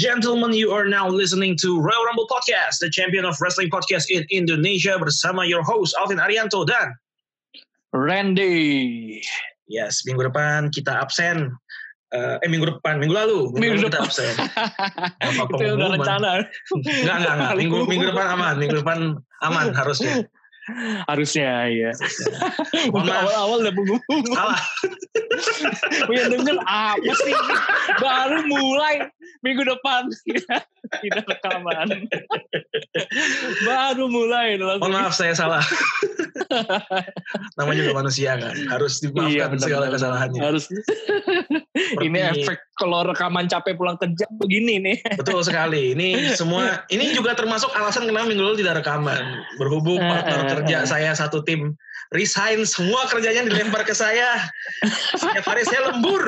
Gentlemen, you are now listening to Royal Rumble Podcast, the champion of wrestling podcast in Indonesia bersama your host Alvin Arianto dan Randy. yes, minggu depan kita absen. Eh, eh minggu depan, minggu lalu, Minggu lalu depan. kita absen. Apa Itu udah rencana. Enggak, enggak, enggak. Minggu, minggu depan aman, minggu depan aman harusnya. Harusnya ya. Awal-awal udah. Salah. Punya denger apa sih? Baru mulai minggu depan. Tidak rekaman. Baru mulai. langsung. Mohon maaf saya salah. Namanya juga manusia kan, harus Iya, dimaafkan benar, segala benar. kesalahannya. Harus. Ini efek kalau rekaman capek pulang kerja begini nih. Betul sekali. Ini semua ini juga termasuk alasan kenapa minggu lalu tidak rekaman. Berhubung Eh, partner eh, kerja eh. saya satu tim resign, semua kerjanya dilempar ke saya. Setiap hari saya lembur.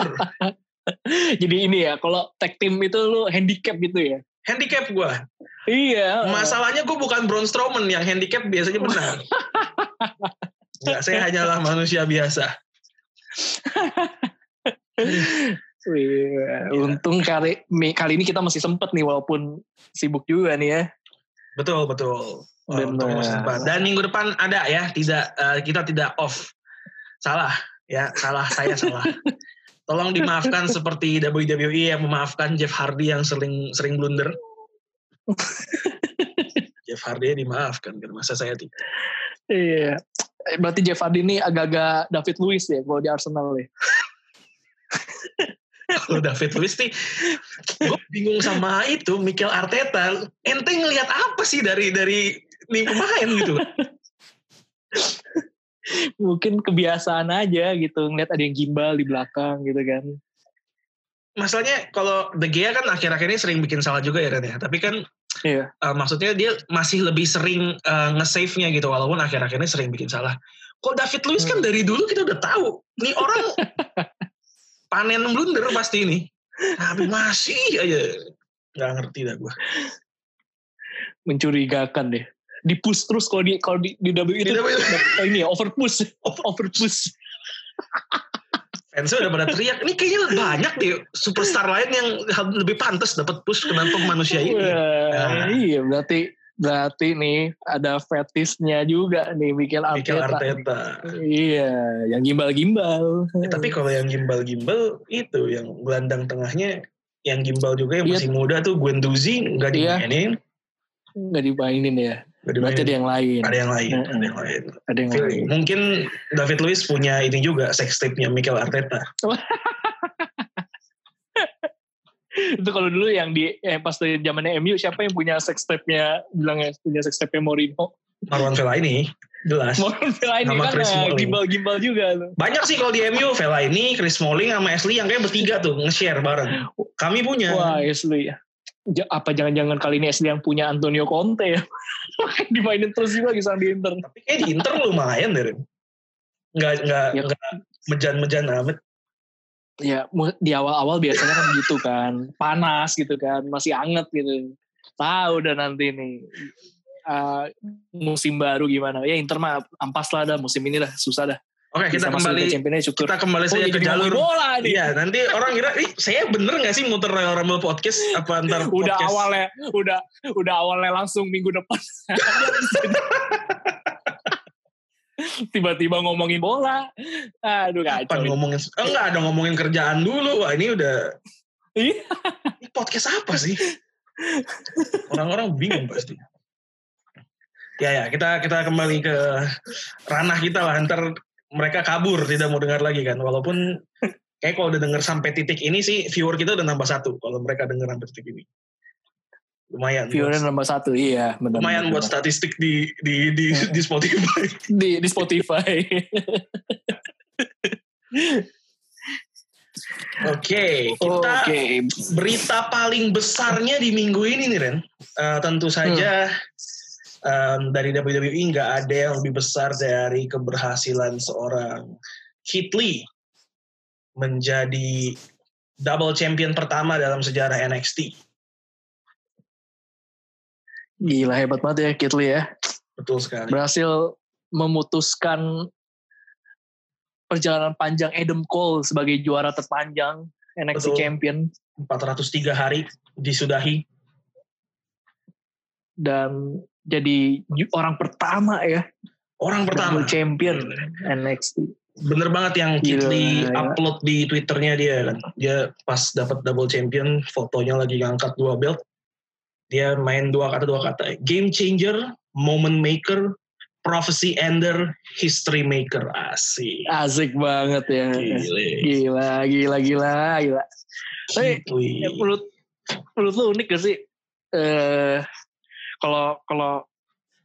Jadi ini ya, kalau tag team itu lu handicap gitu ya. Handicap gua. Iya. Masalahnya gue bukan Braun Strowman yang handicap biasanya benar. Enggak, saya hanyalah manusia biasa. Iya, untung kali kali ini kita masih sempet nih walaupun sibuk juga nih ya. Betul, betul. Oh, masa depan. Dan minggu depan ada ya, tidak eh, kita tidak off. Salah, ya, salah saya salah. Tolong dimaafkan seperti WWE yang memaafkan Jeff Hardy yang sering sering blunder. Jeff Hardy dimaafkan kan masa saya tidak. Iya. Eh, Berarti Jeff Hardy ini agak-agak David Luiz ya kalau di Arsenal ya. Kalau David Luiz nih, gue bingung sama itu Mikel Arteta. Ente ngelihat apa sih dari dari nih pemain gitu? Mungkin kebiasaan aja gitu ngeliat ada yang gimbal di belakang gitu kan. Masalahnya kalau De Gea kan akhir-akhir ini sering bikin salah juga ya Ren ya. Tapi kan Iya. Uh, maksudnya dia masih lebih sering uh, nge-save-nya gitu walaupun akhir-akhir ini sering bikin salah. Kok David Luiz kan Hmm. dari dulu kita udah tahu nih orang panen blunder pasti ini. Tapi masih aja nggak ngerti dah gue. Mencurigakan deh. Di push terus kalau di kalau di di WWE itu Di dapet ini ya over push, over push. Fansnya udah pada teriak, ini kayaknya banyak deh superstar lain yang lebih pantas dapat push kenapa manusia ini. Nah. Iya berarti berarti nih ada fetisnya juga nih Mikel Mikel Arteta. Arteta. Iya, yang gimbal-gimbal. Ya, tapi kalau yang gimbal-gimbal itu yang gelandang tengahnya yang gimbal juga yang Iya. masih muda tuh Guendouzi nggak Iya. dimainin. nggak dimainin ya. Berarti ada yang lain. ada yang lain, Mm-mm. ada yang lain. Ada yang Feel- lain. Mungkin David Luiz punya ini juga sex tape-nya Mikel Arteta. Itu kalau dulu yang di eh, pas dari zamannya MU siapa yang punya sex tape-nya bilangnya punya sex tape-nya Mourinho. Marwan Fellaini, jelas. Mourinho ini Sama kan Chris eh, Smalling. gimbal-gimbal juga tuh. Banyak sih kalau di MU, Fellaini, Chris Smalling sama Ashley yang kayak bertiga tuh nge-share bareng. Kami punya. Wah, Ashley. Apa jangan-jangan kali ini Ashley yang punya Antonio Conte ya? Dimainin terus juga lagi di Inter. Tapi kayak di Inter lumayan deh. Nggak, nggak, Ya. nggak mejan-mejan amat. Ya, di awal-awal biasanya kan gitu kan. Panas gitu kan, masih anget gitu. Tahu udah nanti nih eh, musim baru gimana. Ya Inter mah ampas lah dah musim ini dah susah dah. Oke, kita kembali kita kembali Oh, saja jadi ke jalur bola nih. Iya, nanti orang kira, ih saya bener gak sih muter Royal Rumble podcast? Apa ntar Udah podcast? awalnya, udah udah awalnya langsung minggu depan. Tiba-tiba ngomongin bola. Aduh Apa kacau. ngomongin, oh, enggak ada ngomongin kerjaan dulu. Wah ini udah, Iya. podcast apa sih? Orang-orang bingung pasti. Ya ya, kita kita kembali ke ranah kita lah. Ntar mereka kabur, tidak mau dengar lagi kan. Walaupun kayak kalau udah denger sampai titik ini sih, viewer kita udah nambah satu. Kalau mereka denger sampai titik ini. Lumayan. Viewernya nomor satu, iya. Benar, lumayan benar, buat statistik di di di, di Spotify. di, di Spotify. Oke, kita Oke. berita paling besarnya di minggu ini nih Ren. Eh, tentu saja em, dari WWE nggak ada yang lebih besar dari keberhasilan seorang Keith Lee menjadi double champion pertama dalam sejarah NXT. Gila hebat banget ya Kit Lee ya. Betul sekali. Berhasil memutuskan perjalanan panjang Adam Cole sebagai juara terpanjang NXT Betul. Champion. 403 hari disudahi dan jadi orang pertama ya. Orang pertama. champion NXT bener banget yang Kit Lee upload di twitternya dia. Kan dia pas dapat double champion fotonya lagi ngangkat dua belt. Dia main dua kata dua kata. Game changer moment maker prophecy ender history maker. Asik. Asik banget ya. Gila gila gila gila, gila. tapi ya, menurut menurut lu unik gak sih? Eh kalau kalau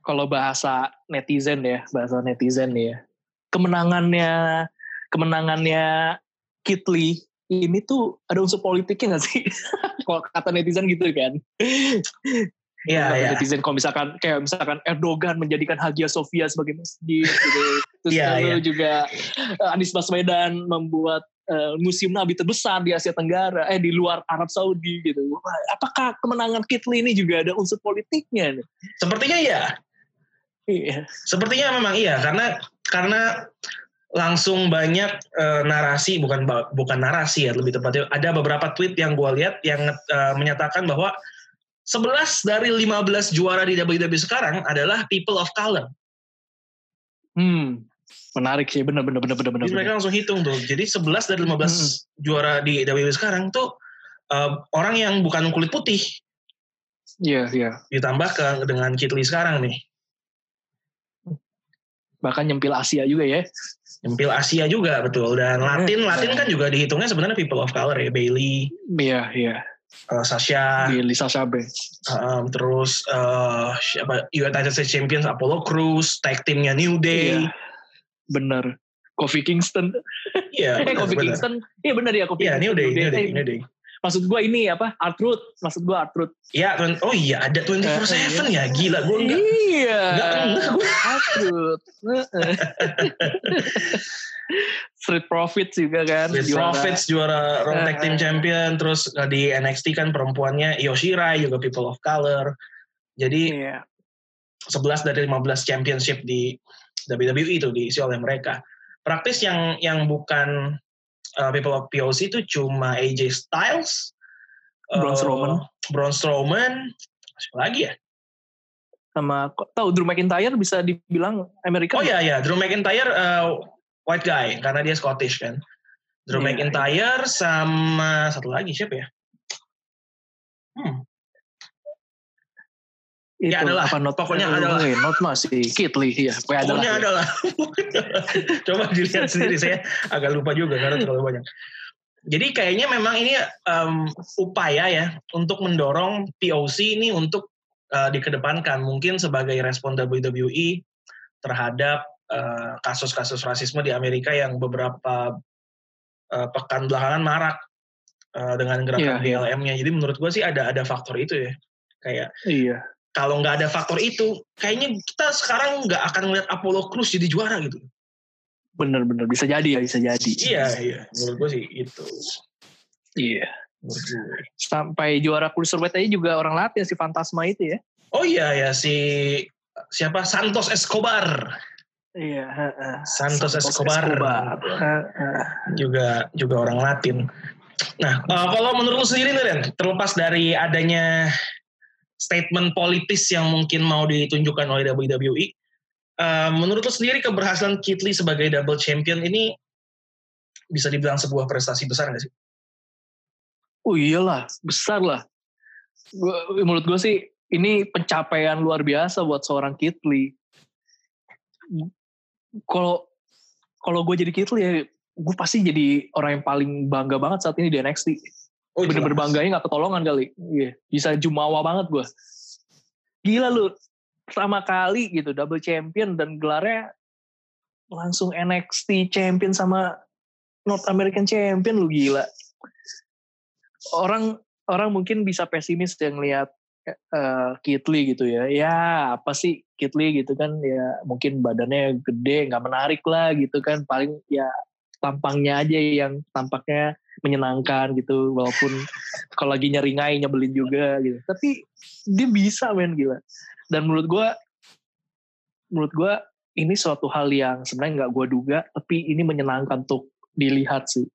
kalau bahasa netizen ya bahasa netizen ya kemenangannya kemenangannya Kitli ini tuh ada unsur politiknya gak sih? kalau kata netizen gitu kan. Iya, iya. Netizen kalau misalkan kayak misalkan Erdogan menjadikan Hagia Sophia sebagai masjid gitu. Terus yeah, yeah. juga Anies Baswedan membuat uh, museum Nabi terbesar di Asia Tenggara, eh di luar Arab Saudi gitu. Apakah kemenangan Kitli ini juga ada unsur politiknya? Sepertinya iya. Iya. Sepertinya memang iya karena karena langsung banyak uh, narasi bukan bukan narasi ya lebih tepatnya ada beberapa tweet yang gue lihat yang uh, menyatakan bahwa 11 dari 15 juara di WWE sekarang adalah people of color. Hmm, menarik sih benar benar benar benar benar. mereka langsung hitung tuh. Jadi 11 dari 15 hmm. juara di WWE sekarang tuh uh, orang yang bukan kulit putih. Iya, yeah, iya. Yeah. Ditambah ke dengan Kit Lee sekarang nih bahkan nyempil Asia juga ya nyempil Asia juga betul dan Latin Latin kan juga dihitungnya sebenarnya people of color ya Bailey iya iya uh, Sasha Bailey Sasha um, terus uh, siapa United States Champions Apollo Crews tag teamnya New Day iya, bener. Kofi Kingston. Iya eh, Kofi Kingston. Iya bener ya Kofi iya New Day New Day, New Day maksud gue ini apa? Artruth maksud gue Artruth Iya, oh iya ada 24/7 uh, iya. ya gila gue enggak iya. enggak gue Artruth Street Profits juga kan Street juara. Profits juara Raw Tag Team Champion terus di NXT kan perempuannya Yoshirai juga People of Color. Jadi yeah. 11 dari 15 championship di WWE itu diisi oleh mereka praktis yang yang bukan uh, people of POC itu cuma AJ Styles, Braun uh, Strowman, Braun Strowman, siapa lagi ya? Sama tahu Drew McIntyre bisa dibilang Amerika? Oh iya iya, Drew McIntyre uh, white guy karena dia Scottish kan. Drew yeah, McIntyre yeah. sama satu lagi siapa ya? Hmm, itu ya adalah. apa not pokoknya adalah. not masih Kitli ya pokoknya, pokoknya adalah, adalah. coba dilihat sendiri saya agak lupa juga karena terlalu banyak. Jadi kayaknya memang ini um, upaya ya untuk mendorong POC ini untuk uh, dikedepankan. Mungkin sebagai respon WWE terhadap uh, kasus-kasus rasisme di Amerika yang beberapa uh, pekan belakangan marak uh, dengan gerakan yeah, BLM-nya. Jadi menurut gue sih ada ada faktor itu ya. Kayak iya kalau nggak ada faktor itu, kayaknya kita sekarang nggak akan melihat Apollo Cruz jadi juara gitu. Bener-bener bisa jadi ya, bisa jadi. Iya, iya. Menurut gue sih itu. Iya. Sampai juara cruiserweight aja juga orang latih si Fantasma itu ya. Oh iya ya si siapa Santos Escobar. Iya. Santos, Santos Escobar. Escobar. juga juga orang Latin. Nah, uh, kalau menurut lu sendiri nih Ren, terlepas dari adanya statement politis yang mungkin mau ditunjukkan oleh WWE. Uh, menurut lo sendiri keberhasilan Kit Lee sebagai double champion ini bisa dibilang sebuah prestasi besar nggak sih? Oh iyalah, besar lah. Gua, menurut gue sih ini pencapaian luar biasa buat seorang Kit Lee. Kalau kalau gue jadi Kit Lee ya, gue pasti jadi orang yang paling bangga banget saat ini di NXT. Oh, bener-bener bangganya gak ketolongan kali. Iya, bisa jumawa banget gue. Gila lu, pertama kali gitu double champion dan gelarnya langsung NXT champion sama North American champion lu gila. Orang orang mungkin bisa pesimis yang lihat uh, Kit Lee gitu ya. Ya apa sih Kit Lee gitu kan ya mungkin badannya gede nggak menarik lah gitu kan paling ya tampangnya aja yang tampaknya menyenangkan gitu walaupun kalau lagi nyeringai nyebelin juga gitu. Tapi dia bisa men gila. Dan menurut gue menurut gue ini suatu hal yang sebenarnya nggak gue duga tapi ini menyenangkan untuk dilihat sih.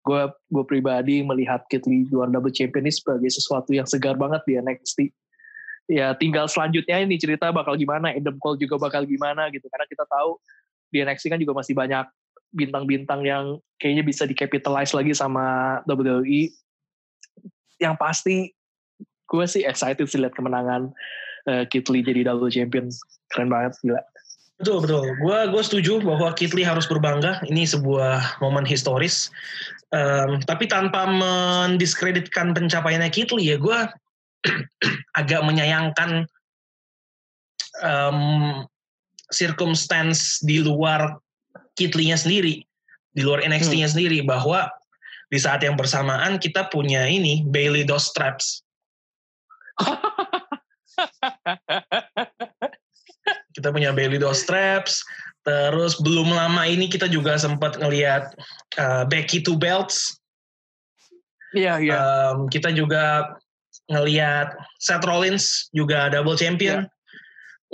Gue gue pribadi melihat Kit juara double champion ini sebagai sesuatu yang segar banget di NXT ya tinggal selanjutnya ini cerita bakal gimana Adam Cole juga bakal gimana gitu. Karena kita tahu di NXT kan juga masih banyak bintang-bintang yang kayaknya bisa dicapitalize lagi sama WWE yang pasti gue sih excited sih lihat kemenangan uh, Kit Lee jadi double champion keren banget gila Betul betul. Gue gue setuju bahwa Kit Lee harus berbangga. Ini sebuah momen historis. Um, tapi tanpa mendiskreditkan pencapaiannya Kit Lee ya gue agak menyayangkan um, circumstance di luar Kit Lee-nya sendiri, di luar NXT-nya hmm. sendiri bahwa di saat yang bersamaan kita punya ini Bailey Dos Straps. kita punya Bailey Doll Straps. Terus belum lama ini kita juga sempat ngelihat uh, Becky Two Belts. Iya, yeah, iya. Yeah. Um, kita juga ngelihat Seth Rollins juga double champion. Yeah.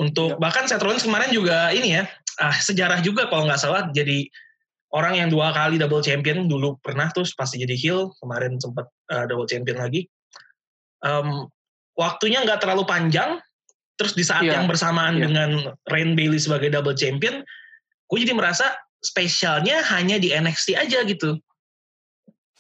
Untuk yeah. bahkan Seth Rollins kemarin juga ini ya, ah sejarah juga kalau nggak salah jadi orang yang dua kali double champion dulu pernah terus pasti jadi heel kemarin sempat uh, double champion lagi. Um, waktunya nggak terlalu panjang Terus di saat yeah. yang bersamaan yeah. dengan Rain Bailey sebagai double champion, gue jadi merasa spesialnya hanya di NXT aja gitu.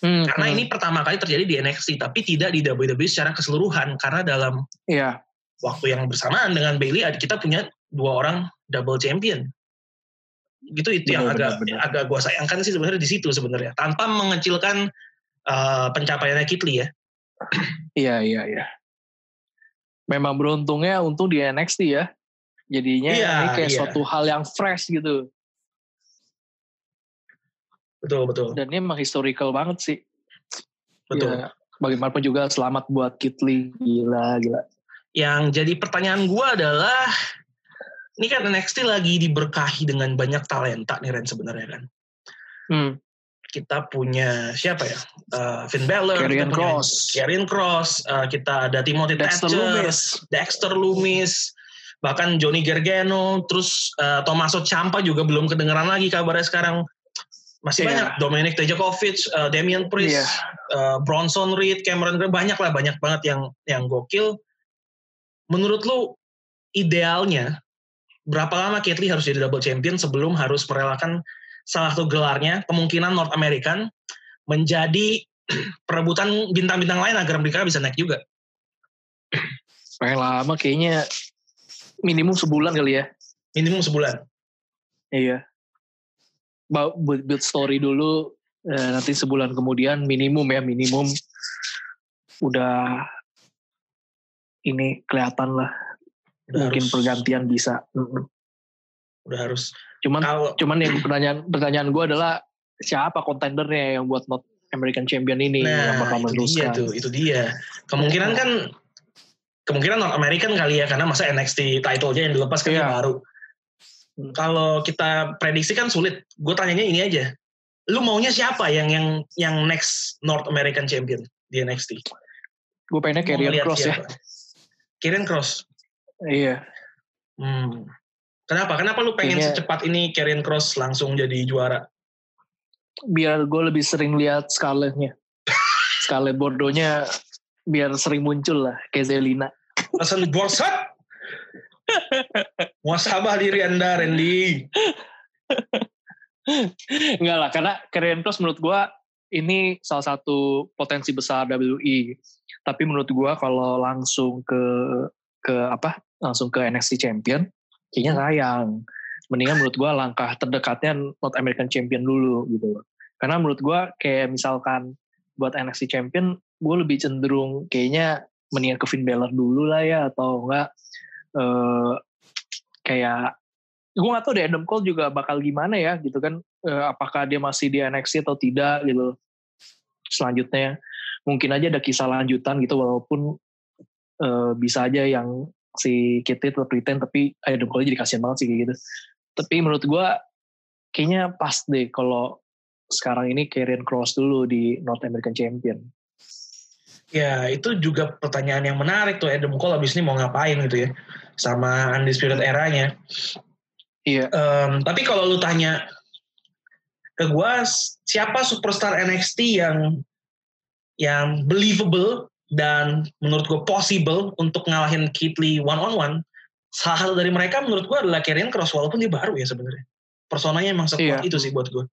Hmm, karena hmm. ini pertama kali terjadi di NXT, tapi tidak di WWE secara keseluruhan. Karena dalam yeah. waktu yang bersamaan dengan Bailey, kita punya dua orang double champion. Gitu itu benar, yang agak benar. agak gue sayangkan sih sebenarnya di situ sebenarnya. Tanpa mengecilkan uh, pencapaiannya Kit Lee ya. Iya iya iya memang beruntungnya untung di NXT ya. Jadinya iya, ini kayak iya. suatu hal yang fresh gitu. Betul, betul. Dan ini emang historical banget sih. Betul. Ya, bagaimanapun juga selamat buat Kitli. Gila, gila. Yang jadi pertanyaan gue adalah, ini kan NXT lagi diberkahi dengan banyak talenta nih Ren sebenarnya kan. Hmm kita punya siapa ya? Uh, Finn Balor, Karrion Cross, Karrion Cross, uh, kita ada Timothy Dexter Thatcher, Loomis. Dexter Loomis, bahkan Johnny Gargano, terus uh, Tommaso Ciampa juga belum kedengeran lagi kabarnya sekarang. Masih yeah. banyak Dominic Dijakovic, uh, Damian Priest, yeah. uh, Bronson Reed, Cameron Grimes, banyak lah banyak banget yang yang gokil. Menurut lu idealnya berapa lama Lee harus jadi double champion sebelum harus merelakan salah satu gelarnya kemungkinan North American menjadi perebutan bintang-bintang lain agar mereka bisa naik juga. Paling lama kayaknya minimum sebulan kali ya. Minimum sebulan. Iya. Buat build story dulu, eh, nanti sebulan kemudian minimum ya minimum udah ini kelihatan lah. Udah Mungkin harus, pergantian bisa. Udah harus Cuman Kalo, cuman yang pertanyaan pertanyaan gue adalah siapa kontendernya yang buat not American Champion ini nah, yang bakal meneruskan. Itu dia tuh, itu dia. Kemungkinan kan kemungkinan North American kali ya karena masa NXT title-nya yang dilepas kan yeah. baru. Hmm. Kalau kita prediksi kan sulit. Gue tanyanya ini aja. Lu maunya siapa yang yang yang next North American Champion di NXT? Gue pengennya Karrion Cross ya. siapa? ya. Karrion Cross. Iya. Hmm. Kenapa? Kenapa lu pengen Kayaknya, secepat ini Karen Cross langsung jadi juara? Biar gue lebih sering lihat Scarlett-nya. Scarlett Bordeaux-nya biar sering muncul lah, kayak Zelina. Pesan borsat? Muasabah diri anda, Randy. Enggak lah, karena Karen Cross menurut gue ini salah satu potensi besar WWE. Tapi menurut gue kalau langsung ke ke apa? Langsung ke NXT Champion, kayaknya sayang. Mendingan menurut gue langkah terdekatnya North American Champion dulu gitu loh. Karena menurut gue kayak misalkan buat NXT Champion, gue lebih cenderung kayaknya mendingan ke Finn Balor dulu lah ya atau enggak uh, kayak gue gak tau deh Adam Cole juga bakal gimana ya gitu kan uh, apakah dia masih di NXT atau tidak gitu selanjutnya mungkin aja ada kisah lanjutan gitu walaupun uh, bisa aja yang si Kitty tetap retain tapi Adam Cole jadi kasihan banget sih kayak gitu. Tapi menurut gue kayaknya pas deh kalau sekarang ini Karrion Cross dulu di North American Champion. Ya itu juga pertanyaan yang menarik tuh Adam Cole abis ini mau ngapain gitu ya sama Undisputed eranya. Iya. Um, tapi kalau lu tanya ke gue siapa superstar NXT yang yang believable dan menurut gue possible untuk ngalahin Keith Lee one on one. Salah satu dari mereka menurut gue adalah Karrion Cross walaupun dia baru ya sebenarnya. Personanya emang sekuat Iya. itu sih buat gue.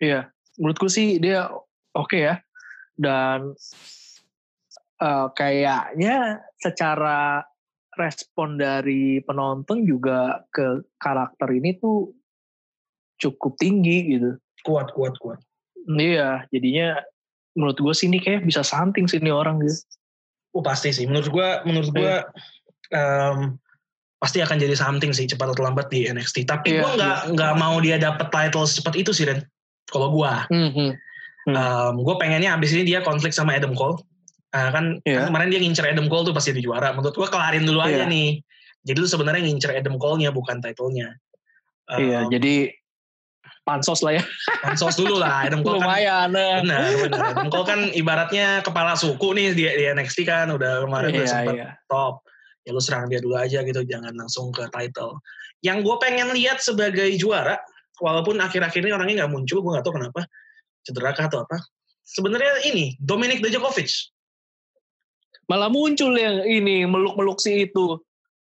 Iya, menurutku sih dia oke ya. Dan eh, kayaknya secara respon dari penonton juga ke karakter ini tuh cukup tinggi gitu. Kuat, kuat, kuat. Iya, jadinya menurut gue sih ini kayak bisa something sih ini orang gitu. Oh pasti sih. Menurut gue, menurut gue em, pasti akan jadi something sih cepat atau lambat di NXT. Tapi Iya, gue nggak nggak mau dia dapet title secepat itu sih Ren. Kalau gue, Mhm. Hmm. gue pengennya abis ini dia konflik sama Adam Cole. Ah, kan, Iya. kan kemarin dia ngincer Adam Cole tuh pasti di juara. Menurut gue kelarin dulu aja Iya. nih. Jadi lu sebenarnya ngincer Adam Cole-nya bukan title-nya. Iya, Em, jadi pansos lah ya. pansos dulu lah. Adam Cole kan Lumayan. eh. Benar, benar. Adam Cole kan ibaratnya kepala suku nih di, di NXT kan udah kemarin udah Iya, sempat iya. top. Ya lu serang dia dulu aja gitu, jangan langsung ke title. Yang gue pengen lihat sebagai juara, walaupun akhir-akhir ini orangnya nggak muncul, gue nggak tahu kenapa, cedera kah atau apa. Sebenarnya ini Dominic Dijakovic. Malah muncul yang ini meluk-meluk si itu.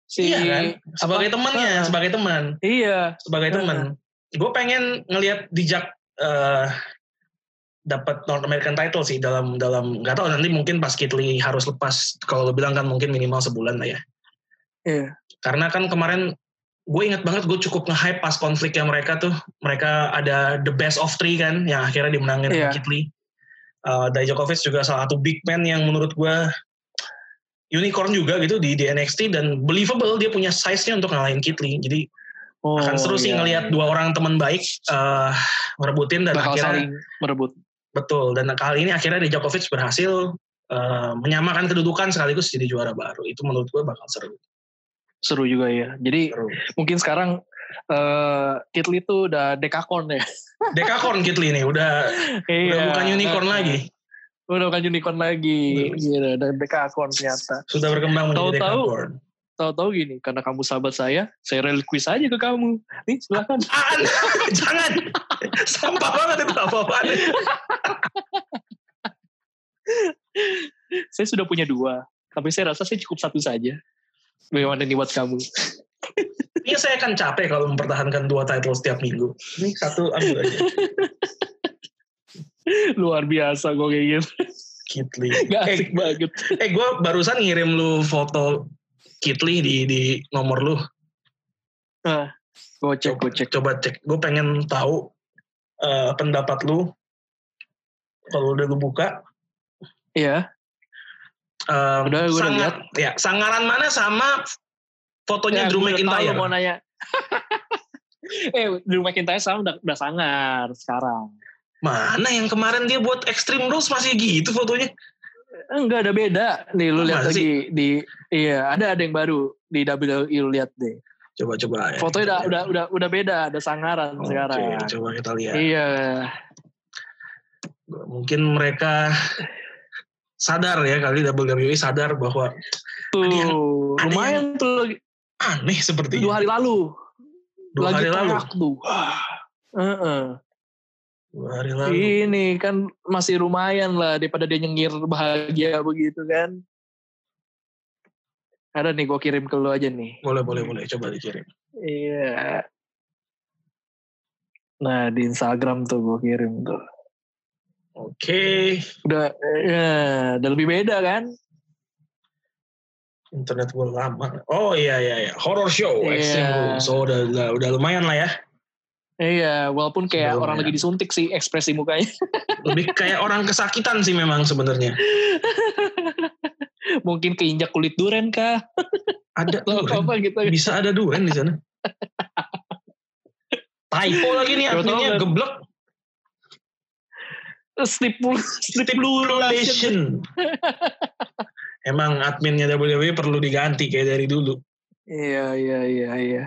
Si iya kan? Sebagai apa? temannya, Ah. sebagai teman, Iya. sebagai teman. Gue pengen ngelihat Dijak eh dapat North American title sih dalam dalam nggak tahu nanti mungkin pas Kit Lee harus lepas kalau lo bilang kan mungkin minimal sebulan lah ya. Iya. Karena kan kemarin gue inget banget gue cukup nge-hype pas konfliknya mereka tuh. Mereka ada the best of three kan yang akhirnya dimenangin Iya. sama Kit Lee. Uh, Dijakovic juga salah satu big man yang menurut gue unicorn juga gitu di, di NXT dan believable dia punya size-nya untuk ngalahin Kit Lee. Jadi Oh, akan seru sih iya. ngelihat dua orang teman baik uh, merebutin dan bakal akhirnya saling merebut. betul dan kali ini akhirnya Dijakovic berhasil uh, menyamakan kedudukan sekaligus jadi juara baru. Itu menurut gue bakal seru. Seru juga ya. Jadi seru. mungkin sekarang eh Kit Lee tuh udah dekakon ya. Dekakorn Kit Lee nih udah udah bukan unicorn lagi. Udah bukan unicorn lagi. Iya, udah dekakon ternyata. sudah berkembang menjadi dekakorn. Tahu-tahu gini, karena kamu sahabat saya, saya relinquish aja ke kamu. Nih, silakan. Ah, jangan. Sampah banget itu apa-apaan. saya sudah punya dua, tapi saya rasa saya cukup satu saja. Bagaimana nih buat kamu? Ini saya akan capek kalau mempertahankan dua title setiap minggu. Ini satu ambil aja. Luar biasa gue kayak gitu. Kit Lee. Gak Eh, asik banget. eh gue barusan ngirim lu foto Kit Lee di, di nomor lu. Nah, gue cek, gue cek. Coba cek. Gue pengen tahu eh, pendapat lu. Kalau udah lu buka. Iya, em, Udah, gua udah sangat, ya, sangaran mana sama fotonya Ya, Drew tahu McIntyre? mau nanya. eh, Drew McIntyre sekarang udah, udah sangar sekarang. Mana yang kemarin dia buat Extreme Rules masih gitu fotonya? Enggak ada beda. Nih lu Oh, lihat lagi di iya ada ada yang baru di WWE lu lihat deh. Coba-coba ya. Fotonya udah udah udah udah beda, ada sangaran Oke, sekarang. coba kita lihat. Iya. Mungkin mereka sadar ya kali WWE sadar bahwa Tuh, Ada yang- ada lumayan tuh lagi aneh seperti dua hari lalu. Dua lagi hari lalu. tuh. Wah. Heeh. Dua hari lalu. Ini kan masih lumayan lah daripada dia nyengir bahagia begitu kan. Ada nih gue kirim ke lu aja nih. Boleh, boleh, boleh. Coba dikirim. Iya. Nah di Instagram tuh gue kirim tuh. Oke. Udah, ya, udah lebih beda kan? Internet gue lama. Oh iya, iya, iya. Horror show. Iya. So udah, udah, udah lumayan lah ya. Iya, walaupun kayak Sudah orang lagi disuntik sih ekspresi mukanya. Lebih kayak orang kesakitan sih memang sebenarnya. Mungkin keinjak kulit duren kah? Ada duren. apa gitu. Bisa ada duren di sana. Typo lagi nih adminnya kan. geblek. Stipul, stipulation. Emang adminnya WWE perlu diganti kayak dari dulu. Iya, iya, iya, iya.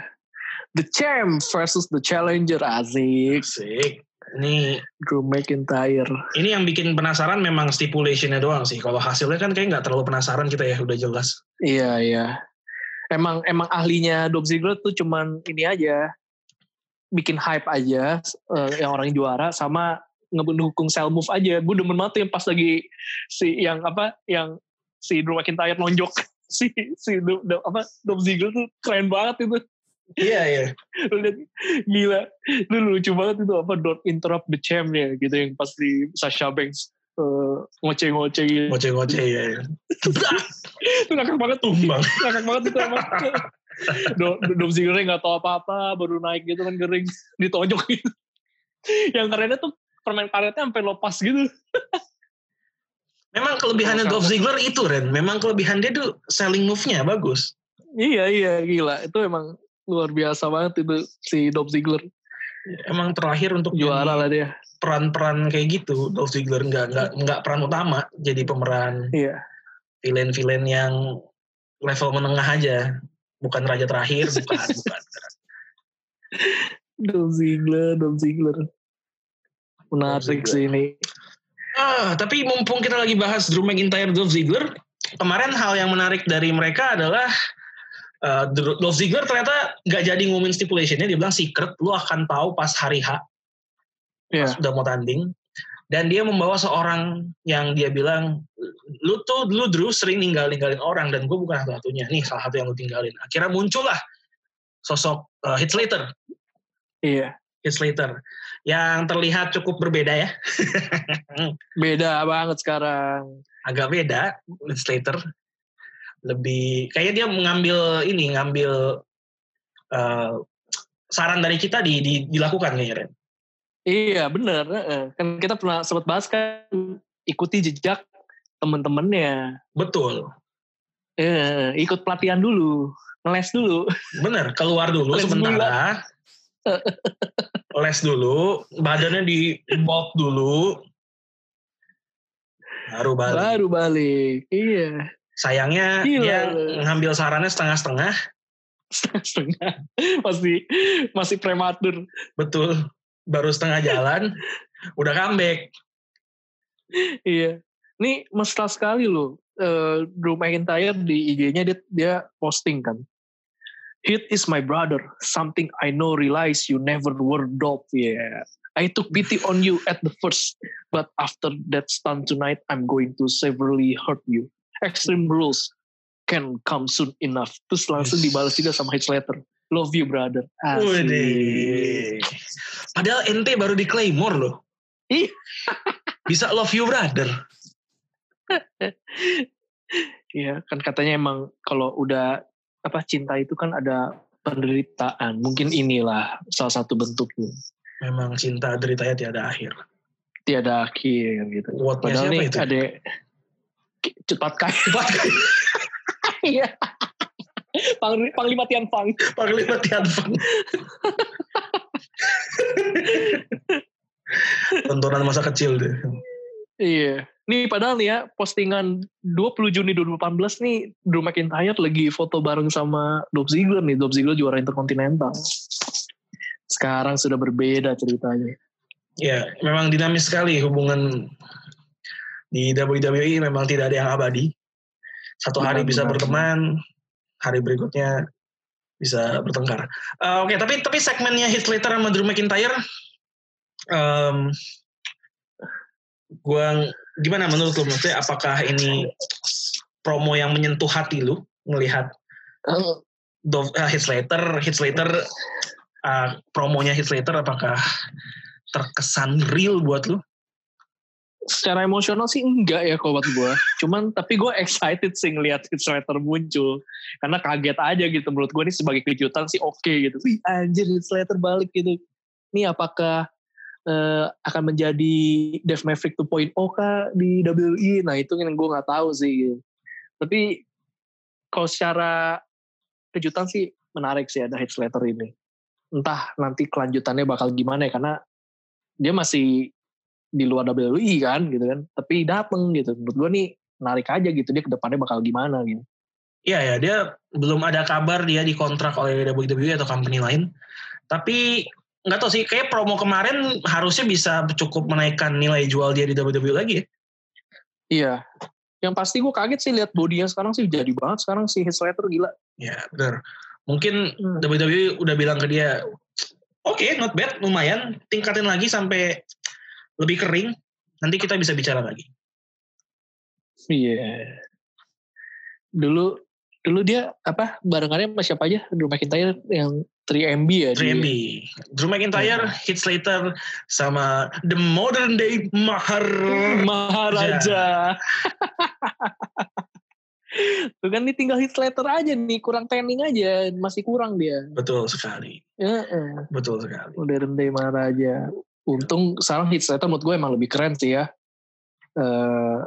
The Champ versus The Challenger Azik. Asik. Ini Drew McIntyre. ini yang bikin penasaran memang stipulationnya doang sih. Kalau hasilnya kan kayak nggak terlalu penasaran kita ya, udah jelas. Iya, iya. Emang emang ahlinya Dolph Ziggler tuh cuman ini aja. bikin hype aja uh, yang orang juara sama ngedukung sell move aja. Gue demen banget yang pas lagi si yang apa yang si Drew McIntyre nonjok si si do, do, apa Dom Ziggler tuh keren banget itu. Iya iya. Lu lihat gila. Lu lucu banget itu apa don't interrupt the champ ya gitu yang pas di Sasha Banks uh, ngoceh-ngoceh gitu. Ngoceh-ngoceh ya. ya. itu ngakak banget Tumbang. ngakak banget itu emang. Dom, Dom Ziggler nggak tahu apa-apa baru naik gitu kan kering ditonjok gitu. Yang kerennya tuh permen karetnya sampai lepas gitu. Memang kelebihannya Dolph Ziggler itu Ren. Memang kelebihan dia tuh selling move-nya bagus. Iya iya gila. Itu emang luar biasa banget itu si Dolph Ziggler. Emang terakhir untuk Juara lah dia. peran-peran kayak gitu Dolph Ziggler nggak nggak nggak peran utama jadi pemeran Iya. villain-villain yang level menengah aja bukan raja terakhir bukan bukan Dolph Ziggler, Dolph Ziggler. Menarik Dolph sih ini. Ah, tapi mumpung kita lagi bahas Drew McIntyre, Dolph Ziggler, kemarin hal yang menarik dari mereka adalah uh, Dolph Ziggler ternyata nggak jadi ngumumin stipulationnya, dia bilang secret, lu akan tahu pas hari H, Iya. pas udah mau tanding. Dan dia membawa seorang yang dia bilang, lu tuh lu Drew sering ninggalin-ninggalin orang dan gue bukan satu-satunya. Nih salah satu yang lu tinggalin. Akhirnya muncullah sosok uh, Heath Slater. Iya. Heath Slater yang terlihat cukup berbeda ya. Beda banget sekarang. agak beda Heath Slater lebih kayaknya dia mengambil ini ngambil uh, saran dari kita di, di dilakukan kayaknya Ren. Iya bener. heeh. Kan kita pernah sempat bahas kan ikuti jejak temen-temennya. betul Eh, ikut pelatihan dulu, ngeles dulu. bener keluar dulu Les sementara les dulu badannya di bulk dulu baru balik Baru balik. Iya. Sayangnya Gila dia ngambil sarannya setengah-setengah Setengah. Masih masih prematur. betul baru setengah jalan udah comeback Iya. Ini mesra sekali loh. Eh, Drew McIntyre di IG-nya dia, dia posting kan. Hit is my brother. Something I know realize you never were dope. Yeah. I took pity on you at the first. But after that stunt tonight, I'm going to severely hurt you. Extreme rules can come soon enough. Terus langsung Yes. dibalas juga sama Heath Slater. Love you brother. Asik. Padahal ente baru di Claymore loh. Ih. Bisa love you brother. Iya, kan katanya emang kalau udah apa cinta itu kan ada penderitaan. Mungkin inilah salah satu bentuknya. Memang cinta deritanya tiada akhir. Tiada akhir gitu. Padahal siapa nih itu? ada cepat kaya. Cepat kali. Iya. Pangli- Panglima Tian Fang. Panglima Tianfeng. Tontonan masa kecil deh. Iya. Nih padahal nih ya postingan 20 Juni 2018 nih Drew McIntyre lagi foto bareng sama Dolph Ziggler nih. Dolph Ziggler juara Intercontinental. Sekarang sudah berbeda ceritanya. Ya, memang dinamis sekali hubungan di WWE memang tidak ada yang abadi. Satu hari bisa berteman, hari berikutnya bisa bertengkar. Eh, Oke, tapi tapi segmennya Heath Slater sama Drew McIntyre, em, gua gimana menurut lu? Maksudnya apakah ini promo yang menyentuh hati lu melihat Dov, eh, Heath Slater, Heath Slater, eh, promonya Heath Slater apakah terkesan real buat lu? Secara emosional sih enggak ya kalau buat gue. Cuman tapi gue excited sih ngeliat Slater muncul. Karena kaget aja gitu. Menurut gue ini sebagai kejutan sih oke gitu. Wih anjir Slater balik gitu. Ini apakah eh, akan menjadi Dave Maverick 2.0 kah di WWE? Nah itu yang gue gak tahu sih. Gitu. Tapi kalau secara kejutan sih menarik sih ada Heath Slater ini. Entah nanti kelanjutannya bakal gimana ya. Karena dia masih di luar WWE kan gitu kan. Tapi dateng gitu. Menurut gue nih menarik aja gitu dia ke depannya bakal gimana gitu. Iya ya, dia belum ada kabar dia dikontrak oleh WWE atau company lain. Tapi nggak tahu sih, kayak promo kemarin harusnya bisa cukup menaikkan nilai jual dia di WWE lagi ya. iya. Yang pasti gue kaget sih lihat bodinya sekarang sih. Jadi banget sekarang si Heath Slater gila. Ya benar. Mungkin Hmm. WWE udah bilang ke dia, oke okay, not bad lumayan. Tingkatin lagi sampai lebih kering nanti kita bisa bicara lagi iya yeah. dulu dulu dia apa barengannya sama siapa aja Drew McIntyre yang 3MB ya 3MB Drew McIntyre yeah. Heath Slater sama The Modern Day Mahar Maharaja Tuh kan ini tinggal hit letter aja nih, kurang training aja, masih kurang dia. Betul sekali. Ya, uh, Betul sekali. Udah rendah marah aja. Untung sekarang hit letter menurut gue emang lebih keren sih ya. Uh,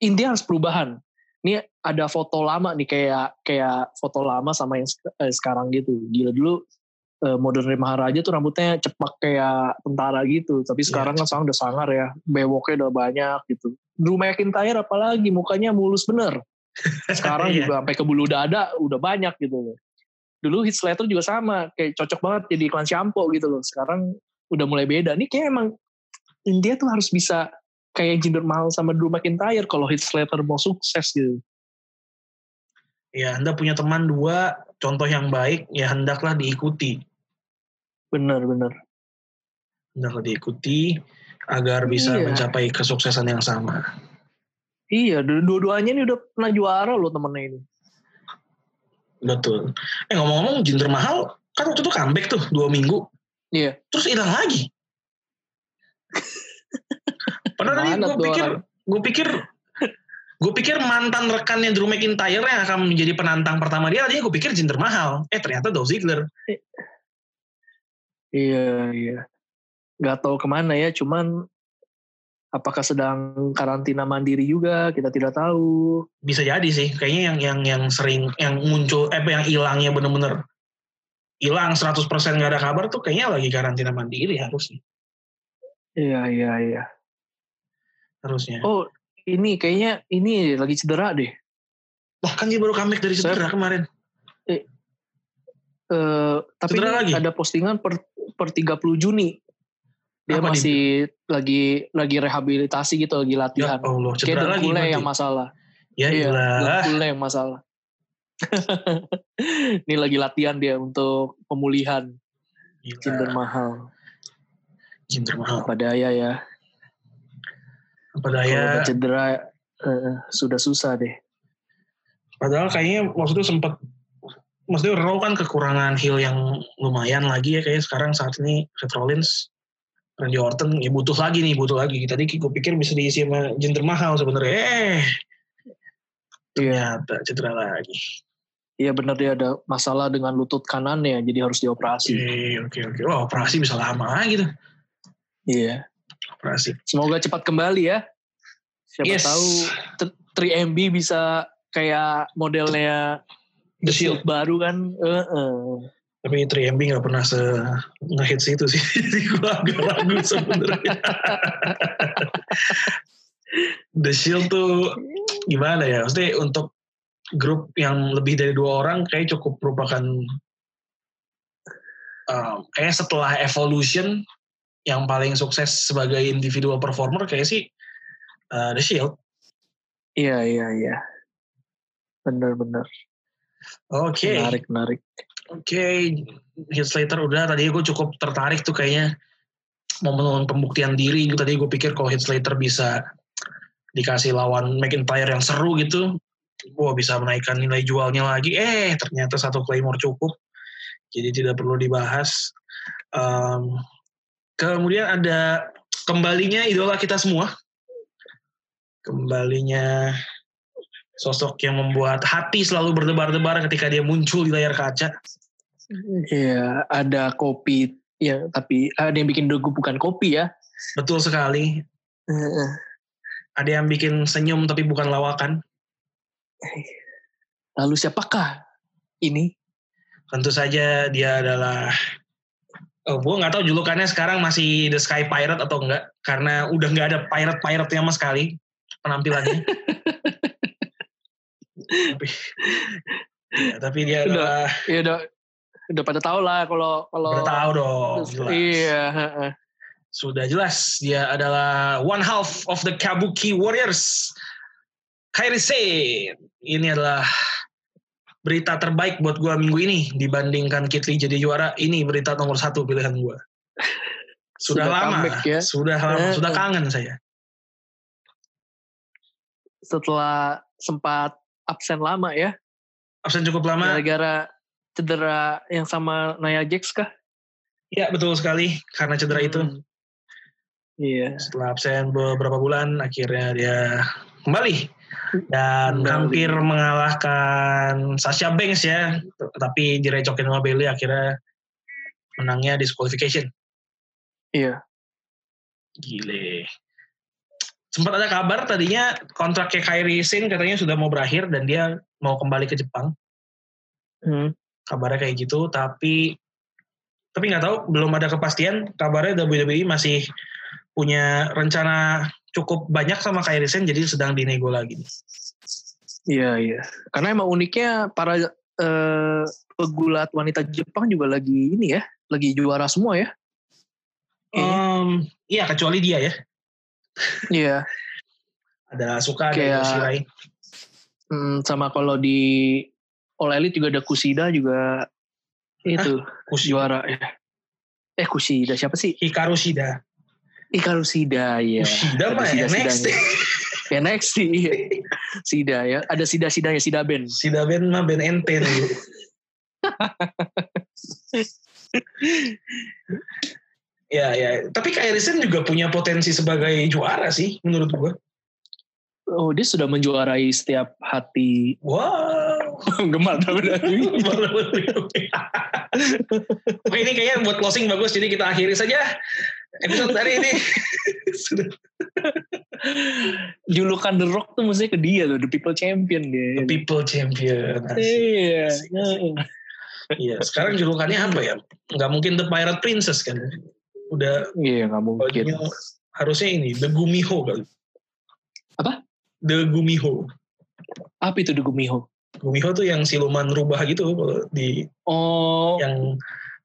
intinya harus perubahan. Ini ada foto lama nih kayak kayak foto lama sama yang eh, sekarang gitu. Gila dulu uh, modern Maharaja tuh rambutnya cepak kayak tentara gitu. Tapi iya, sekarang yeah. kan sekarang udah sangar ya. Bewoknya udah banyak gitu. Drew McIntyre apalagi mukanya mulus bener. Sekarang iya. juga sampai ke bulu dada udah banyak gitu loh. Dulu hit Slater juga sama, kayak cocok banget jadi iklan shampoo gitu loh. Sekarang udah mulai beda. Ini kayak emang India tuh harus bisa kayak Jinder Mahal sama Drew McIntyre kalau hit Slater mau sukses gitu. Ya, Anda punya teman dua, contoh yang baik, ya hendaklah diikuti. Benar, benar. Hendaklah diikuti agar bisa iya. mencapai kesuksesan yang sama. Iya, dua-duanya ini udah pernah juara loh temennya ini. Betul. Eh ngomong-ngomong Jinder Mahal kan waktu itu comeback tuh dua minggu. Iya. Terus hilang lagi. Padahal tadi gue pikir, gue pikir, gue pikir mantan rekannya Drew McIntyre yang akan menjadi penantang pertama dia, tadinya gue pikir Jinder Mahal. Eh ternyata Dolph Ziggler. Iya, iya. Gak tahu ke mana ya, cuman apakah sedang karantina mandiri juga kita tidak tahu bisa jadi sih kayaknya yang yang yang sering yang muncul eh yang hilangnya bener-bener hilang 100% nggak ada kabar tuh kayaknya lagi karantina mandiri harusnya. Iya iya iya. Harusnya. Oh ini kayaknya ini lagi cedera deh. Wah kan dia baru comeback dari cedera Saya, kemarin. Eh, uh, tapi cedera lagi? ada postingan per per 30 Juni. Dia Apa masih lagi lagi rehabilitasi gitu lagi latihan. Ya Allah, Kayak dengkulnya yang masalah. Ya iya, yang masalah. Ini lagi latihan dia untuk pemulihan. Cinder mahal. Cinder mahal. Apa daya ya. Apa daya. Kalau cedera uh, sudah susah deh. Padahal kayaknya waktu itu sempat maksudnya Raw kan kekurangan heal yang lumayan lagi ya kayak sekarang saat ini Seth Rollins Randy Orton ya butuh lagi nih, butuh lagi. Tadi gue pikir bisa diisi sama Jinder Mahal sebenarnya. Eh, ternyata cedera lagi. Iya benar dia ada masalah dengan lutut kanannya, jadi harus dioperasi. Oke oke oke. Wah operasi bisa lama gitu. Iya. Operasi. Semoga cepat kembali ya. Siapa yes. tahu 3MB bisa kayak modelnya The Shield baru kan. Uh -uh. Tapi 3MB gak pernah se ngehits itu sih. Jadi gue agak ragu sebenarnya. The Shield tuh gimana ya? Maksudnya untuk grup yang lebih dari dua orang kayak cukup merupakan um, kayak setelah Evolution yang paling sukses sebagai individual performer kayak sih uh, The Shield. Iya iya iya. Benar-benar. Oke. Okay. Menarik menarik. Oke, okay. Heath Slater udah. Tadi gue cukup tertarik tuh kayaknya momen pembuktian diri. Tadi gue pikir kalau Heath Slater bisa dikasih lawan McIntyre yang seru gitu, gue bisa menaikkan nilai jualnya lagi. Eh, ternyata satu Claymore cukup. Jadi tidak perlu dibahas. Um, kemudian ada kembalinya idola kita semua. Kembalinya sosok yang membuat hati selalu berdebar-debar ketika dia muncul di layar kaca. Iya, ada kopi ya, tapi ada yang bikin dogu bukan kopi ya. Betul sekali. Uh. Ada yang bikin senyum tapi bukan lawakan. Lalu siapakah ini? Tentu saja dia adalah Oh, gue nggak tahu julukannya sekarang masih The Sky Pirate atau enggak karena udah nggak ada pirate-pirate sama sekali penampilannya. tapi, ya, tapi dia udah, adalah ya udah udah pada tahu lah kalau kalau udah tahu dong jelas. iya sudah jelas dia adalah one half of the Kabuki Warriors Kairi Sane ini adalah berita terbaik buat gue minggu ini dibandingkan Kitli jadi juara. Ini berita nomor satu pilihan gue. Sudah, Sudah lama, ya. sudah lama, Eh, sudah kangen saya. Setelah sempat absen lama ya, Absen cukup lama. gara-gara cedera yang sama Nia Jax kah? Ya betul sekali karena cedera itu. Hmm. Iya. Setelah absen beberapa bulan, akhirnya dia kembali dan hampir mengalahkan Sasha Banks ya, tapi direcokin sama Bailey akhirnya menangnya disqualification. Iya. Gile. Sempat ada kabar tadinya kontraknya Kyrie Sane katanya sudah mau berakhir dan dia mau kembali ke Jepang. Hmm. Kabarnya kayak gitu, tapi tapi nggak tahu, belum ada kepastian. Kabarnya WWE masih punya rencana cukup banyak sama Kyrie Sane, jadi sedang dinego lagi. Iya, iya. Karena emang uniknya para eh, pegulat wanita Jepang juga lagi ini ya, lagi juara semua ya. Em, iya, kecuali dia ya. Iya. Ada Asuka, ada Kayak- Yoshirai. Hmm, sama kalau di All Elite juga ada Kusida juga itu Kushi, juara ya. Eh Kusida siapa sih? Hikaru Shida. Ikaru Sida ya. Ada mah ya, Sida-sidanya. next. NXT iya. Sida ya. Ada Sida-sidanya Sida Ben. Shida Ben mah Ben ente ya, ya. Tapi Kyrie Sane juga punya potensi sebagai juara sih, menurut gua. Oh dia sudah menjuarai setiap hati Wow. penggemar WWE. Oke ini kayaknya buat closing bagus, jadi kita akhiri saja episode hari ini. Sudah. Julukan The Rock tuh mestinya ke dia tuh, The People Champion The dia. People Champion. Iya. Asik. Iya, sekarang julukannya apa ya? Nggak mungkin The Pirate Princess kan? Udah Iya nggak mungkin. bajunya harusnya ini The Gumiho kali. Apa? The Gumiho. Apa itu The Gumiho? Gumiho tuh yang siluman rubah gitu kalau di Oh, yang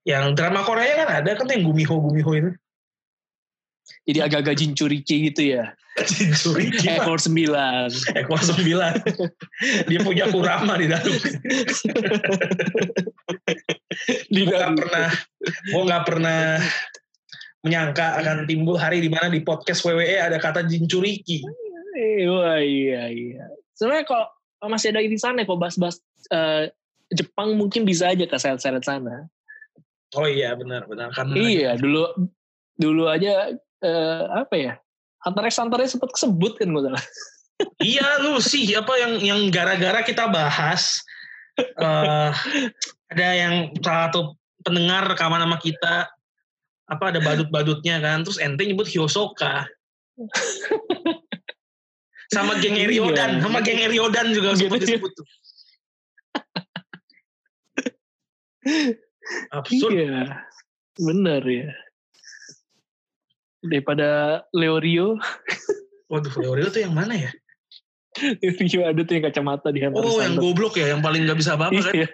yang drama Korea kan ada kan tuh yang Gumiho Gumiho itu. Jadi agak-agak jincurici gitu ya. Cincuri Ekor sembilan. ekor sembilan. Dia punya kurama di dalam. Di Gue nggak dalam. pernah, gue nggak pernah menyangka akan timbul hari di mana di podcast WWE ada kata jincuriki. Wah iya iya. Sebenarnya kalau masih ada di sana kok bahas-bahas eh, Jepang mungkin bisa aja ke seret-seret sana. Oh iya benar benar karena Iya dulu dulu aja eh, apa ya? X Hunter sempat kesebut kan gue salah. Iya lu sih apa yang yang gara-gara kita bahas eh ada yang salah satu pendengar rekaman sama kita apa ada badut-badutnya kan terus ente nyebut Hyosoka sama geng Iya. Eriodan sama geng Eriodan juga sempat disebut tuh absurd Iya. Bener ya. Daripada Leo Rio, waduh Leorio tuh yang mana ya Rio ada tuh yang kacamata di x oh yang Hunter. goblok ya yang paling nggak bisa apa-apa kan Iya.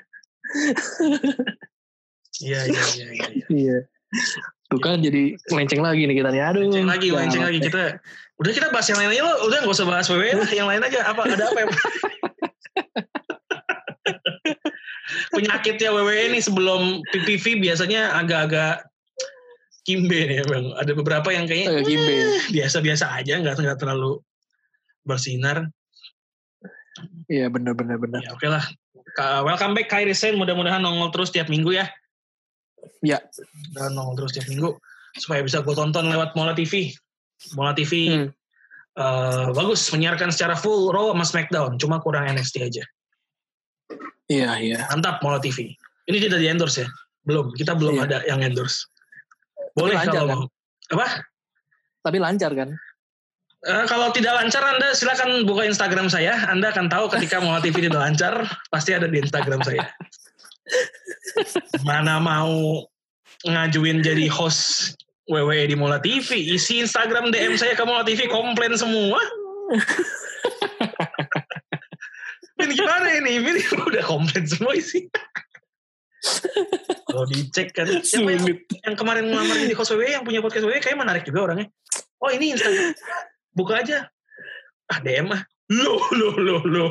iya iya iya iya iya. Iya. Tuh kan jadi melenceng lagi nih kita nih. Aduh. Lenceng lagi, gawat lenceng lagi kita. Udah kita bahas yang lain aja lo. Udah nggak usah bahas WWE lah, yang lain aja. Apa ada apa ya? Penyakitnya WWE ini sebelum PPV biasanya agak-agak kimbe nih bang. Ada beberapa yang kayaknya Agak kimbe. biasa-biasa aja, nggak nggak terlalu bersinar. Iya bener bener bener. Ya oke lah. Ka- Welcome back Kyrie Sane. Mudah-mudahan nongol terus tiap minggu ya. Ya. Dan nongol terus tiap minggu supaya bisa gue tonton lewat Mola TV. Mola TV Hmm. eh, bagus menyiarkan secara full Raw sama SmackDown, cuma kurang NXT aja. Iya iya. Mantap Mola TV. Ini tidak di endorse ya? Belum, kita belum Iya. ada yang endorse. Boleh lancar kalau kan? mau. Apa? Tapi lancar kan? Eh, kalau tidak lancar Anda silakan buka Instagram saya. Anda akan tahu ketika Mola TV tidak lancar, pasti ada di Instagram saya. Mana mau ngajuin jadi host WWE di Mola TV, isi Instagram DM saya ke Mola TV komplain semua. ini gimana ini? Ini udah komplain semua isi. Kalau dicek kan, siapa yang, Sulit. yang kemarin ngelamar jadi host WWE yang punya podcast WWE kayak menarik juga orangnya. Oh ini Instagram, buka aja. Ah DM ah. Lo, lo, lo, lo.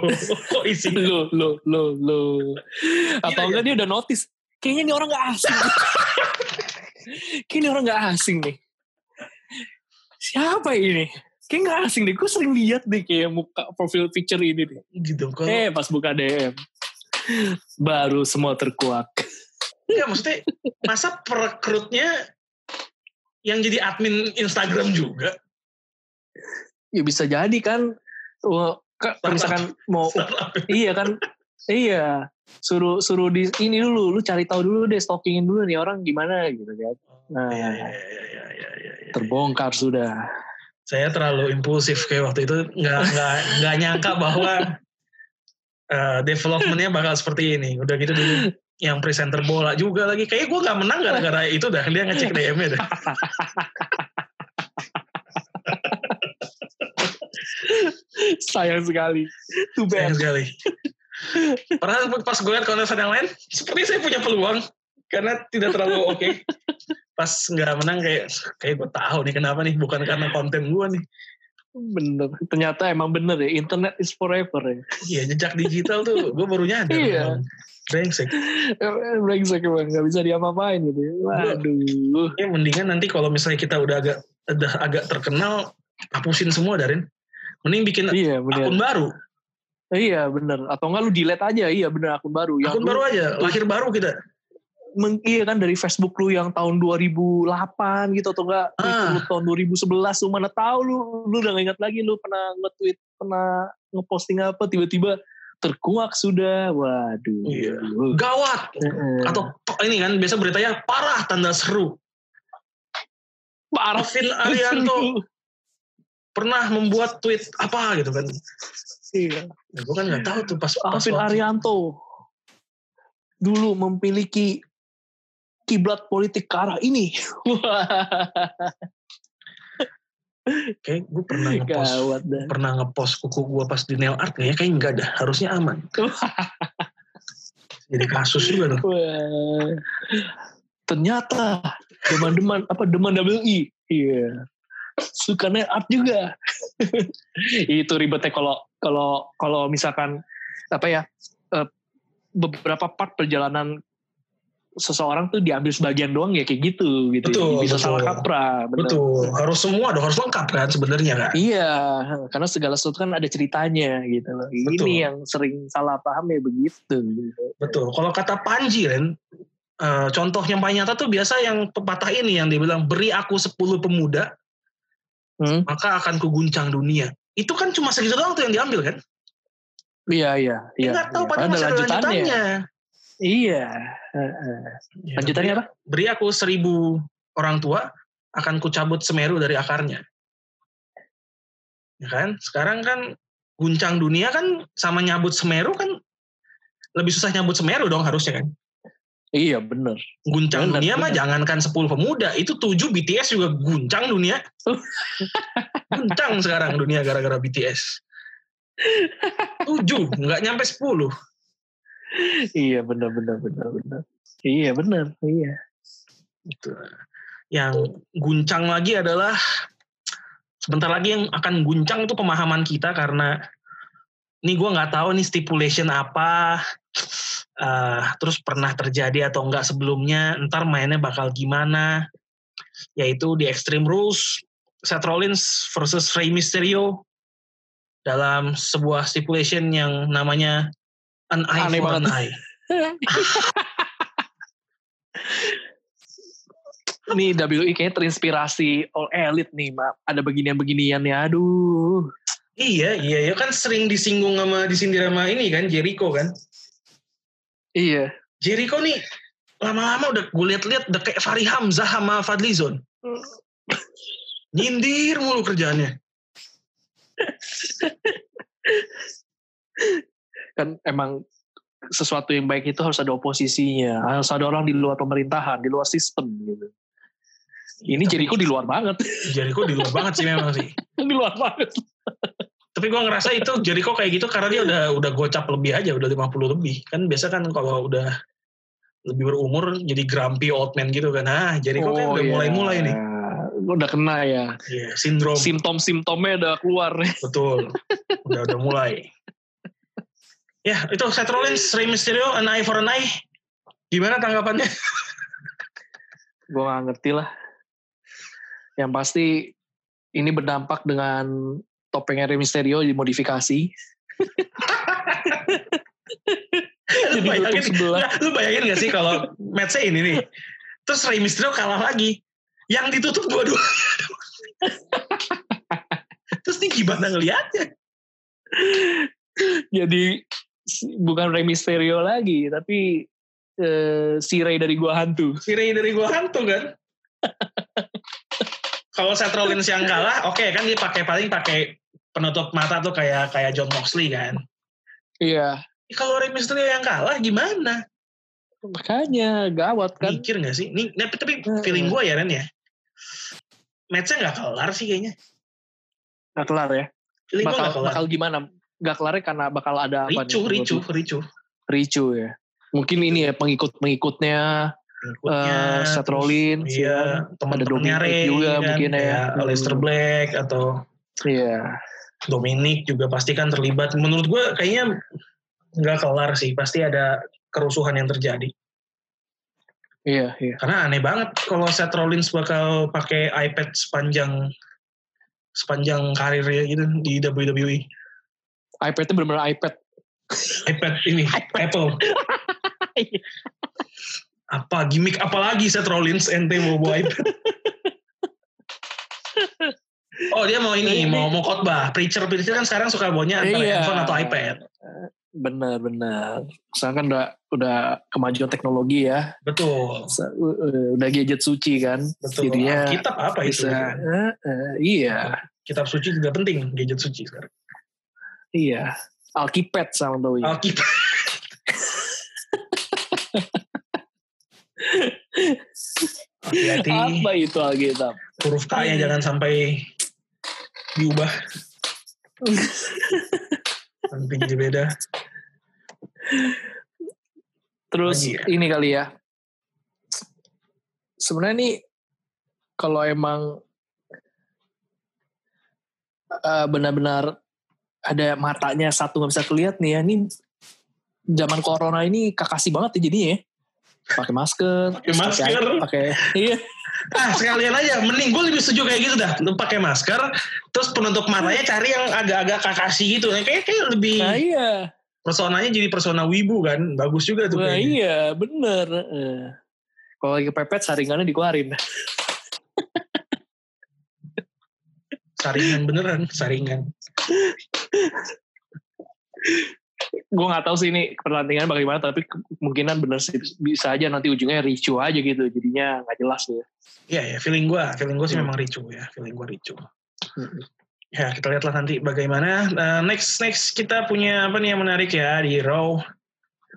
Kok isi? Lo, lo, lo, lo. Atau Gila, enggak dia udah notice. Kayaknya ini orang gak asing. Kayaknya ini orang gak asing nih. Siapa ini? Kayak gak asing deh. Gue sering lihat deh kayak muka profil picture ini deh. Gitu. Kalau Eh pas buka DM. Baru semua terkuak. Enggak, maksudnya masa perekrutnya yang jadi admin Instagram juga? Ya bisa jadi kan. Wah, ka- Startup. misalkan mau iya kan iya suruh suruh di ini dulu lu cari tahu dulu deh stalkingin dulu nih orang gimana gitu kan Nah. Iya, iya, iya, iya, iya, iya, iya. terbongkar sudah Saya terlalu impulsif kayak waktu itu nggak nggak nggak nyangka bahwa eh, developmentnya bakal seperti ini. Udah gitu dulu yang presenter bola juga lagi. Kayak gue nggak menang gara-gara itu dah dia ngecek DM-nya dah. sayang sekali too Sayang bad sekali. Padahal pas gue lihat kontesan yang lain, seperti saya punya peluang karena tidak terlalu oke. Pas nggak menang kayak kayak gue tahu nih kenapa nih bukan karena konten gue nih. Bener ternyata emang bener ya internet is forever ya Iya jejak digital tuh gue baru nyadar. Iya. Brengsek. brengsek emang gak bisa diapa-apain gitu ya. waduh Ya mendingan nanti kalau misalnya kita udah agak udah agak terkenal hapusin semua Darin. Mending bikin iya bener akun baru. iya bener atau enggak lu delete aja iya bener akun baru yang akun baru aja, lahir baru kita. Iya kan dari Facebook lu yang tahun 2008 gitu atau enggak Ah. lu tahun 2011 lu mana tahu lu lu udah gak ingat lagi lu pernah nge-tweet pernah ngeposting apa tiba-tiba terkuak sudah waduh Iya. Gawat. Atau ini kan biasa beritanya parah tanda seru. parah Alvin Arianto pernah membuat tweet apa gitu kan. iya. Ya, gue kan nggak tahu tuh pas, pas Alvin waktu- Arianto dulu memiliki kiblat politik ke arah ini. Kayak gue pernah ngepost pernah ngepost kuku gue pas di nail art ya kayak enggak dah harusnya aman. Jadi kasus juga tuh. Ternyata deman-deman apa deman WI iya. Suka nail art juga. Itu ribetnya kalau kalau kalau misalkan apa ya eh, beberapa part perjalanan seseorang tuh diambil sebagian doang ya kayak gitu gitu Betul, bisa betul. salah kaprah bener. betul harus semua dong harus lengkap kan sebenarnya kan Iya, karena segala sesuatu kan ada ceritanya gitu loh. Betul. Ini yang sering salah paham ya begitu. Gitu. betul kalau kata Panji Ren eh, contoh yang paling nyata tuh biasa yang pepatah ini yang dia bilang beri aku 10 pemuda Hmm? maka akan kuguncang dunia itu kan cuma segitu doang tuh yang diambil kan Iya, iya. Iya, nggak tahu iya. pada Ada masih ada lanjutannya Iya. heeh. Ya, Lanjutannya beri- apa? beri aku seribu orang tua akan kucabut semeru dari akarnya ya kan sekarang kan guncang dunia kan sama nyabut semeru kan lebih susah nyabut semeru dong harusnya kan Iya, bener. guncang Benar, dunia mah benar. jangankan 10 pemuda itu 7 BTS juga guncang dunia guncang sekarang dunia gara-gara BTS 7 nggak nyampe 10 Iya, bener, bener, bener, bener. Iya, bener. Iya. Gitu. Yang guncang lagi adalah sebentar lagi yang akan guncang itu pemahaman kita karena ini gue nggak tahu nih stipulation apa, eh, terus pernah terjadi atau enggak sebelumnya, ntar mainnya bakal gimana, yaitu di Extreme Rules, Seth Rollins versus Rey Mysterio dalam sebuah stipulation yang namanya an eye Aneh for an banget. eye. Nih WI kayaknya terinspirasi All Elite nih, Mak. Ada beginian-beginian ya. Aduh. Iya, iya, ya kan sering disinggung sama disindir sama ini kan Jericho kan. Iya. Jericho nih lama-lama udah gue liat-liat udah kayak Fahri Hamzah sama Fadlizon. Nyindir mulu kerjaannya. kan emang sesuatu yang baik itu harus ada oposisinya, harus ada orang di luar pemerintahan, di luar sistem gitu. Ini Tapi Jericho di luar banget, Jericho di luar banget sih memang sih. di luar banget. Tapi gue ngerasa itu Jericho kayak gitu karena dia udah udah gocap lebih aja, udah 50 lebih. Kan biasa kan kalau udah lebih berumur jadi grumpy old man gitu kan. Ah, Jericho kan udah iya. mulai-mulai nih. udah kena ya. Iya, sindrom. Simptom-simptomnya udah keluar. Betul. udah udah mulai. Ya, itu Seth Rollins, Rey Mysterio, an eye for an eye. Gimana tanggapannya? Gue gak ngerti lah. Yang pasti ini berdampak dengan topengnya Rey Mysterio dimodifikasi. lu Jadi bayangin, sebelah. Nah, lu bayangin gak sih kalau match ini nih. Terus Rey Mysterio kalah lagi. Yang ditutup dua-dua. Terus nih gimana ngeliatnya? Jadi bukan Rey Mysterio lagi, tapi eh, si Rey dari Gua Hantu. Si Rey dari gua hantu kan? kalau Seth Rollins yang kalah, oke kan dia pakai paling pakai penutup mata tuh kayak kayak John Moxley kan. Iya. Ya, kalau Rey Mysterio yang kalah gimana? Makanya gawat kan. Mikir gak sih? Nih, tapi, tapi Hmm. feeling gue ya Ren ya. Matchnya gak kelar sih kayaknya. Gak kelar ya. Feeling Bakal, gak kelar. bakal gimana? Gak kelarnya karena bakal ada apa Ricu, nih? ricu, ricu. Ricu ya. Mungkin ini ya pengikut-pengikutnya Pengikutnya, eh, Seth terus, Rollins Iya, ya. teman-temannya juga kan, mungkin ya. Hmm. Aleister Black atau Iya. Dominic juga pasti kan terlibat. Menurut gue kayaknya nggak kelar sih. Pasti ada kerusuhan yang terjadi. Iya, iya. Karena aneh banget kalau Seth Rollins bakal pakai iPad sepanjang sepanjang karirnya gitu di WWE. iPad-nya benar-benar iPad. iPad ini Apple. apa gimmick apa lagi Seth Rollins ente mau bawa iPad? Oh dia mau ini, mau mau khotbah. Preacher preacher kan sekarang suka bawanya antara Iya. handphone atau iPad. Benar, benar. Sekarang kan udah udah kemajuan teknologi ya. Betul. Uh, uh, Udah gadget suci kan. Betul. Jadinya Kitab apa itu? bisa eh, eh, iya, Kitab suci tidak penting, gadget suci sekarang. Iya. Alkipad sama tuh. ya. Alkitab. Hati-hati. Apa itu Alkitab? huruf K-nya jangan sampai diubah. Nanti jadi beda. Terus Lagi ya? ini kali ya. Sebenarnya nih kalau emang eh, benar-benar ada matanya satu nggak bisa kelihat nih ya. Ini zaman corona ini kakasi banget ya jadinya ya. Pakai masker, Pakai masker. pakai iya. Ah sekalian aja, mending gue lebih setuju kayak gitu dah. Lu pakai masker, terus penutup matanya cari yang agak-agak kakasi gitu. Kayak, kayak lebih Nah iya, personanya jadi persona wibu kan. Bagus juga tuh nah, kayaknya. iya bener. Kalau lagi pepet saringannya dikeluarin. Saringan beneran, saringan. gue nggak tahu sih ini pertandingan bagaimana tapi kemungkinan bener sih bisa aja nanti ujungnya ricu aja gitu jadinya nggak jelas ya Iya ya, feeling gue, feeling gue sih Hmm. memang ricu ya, feeling gue ricu. Ya kita lihatlah nanti bagaimana. Uh, next next kita punya apa nih yang menarik ya di Raw.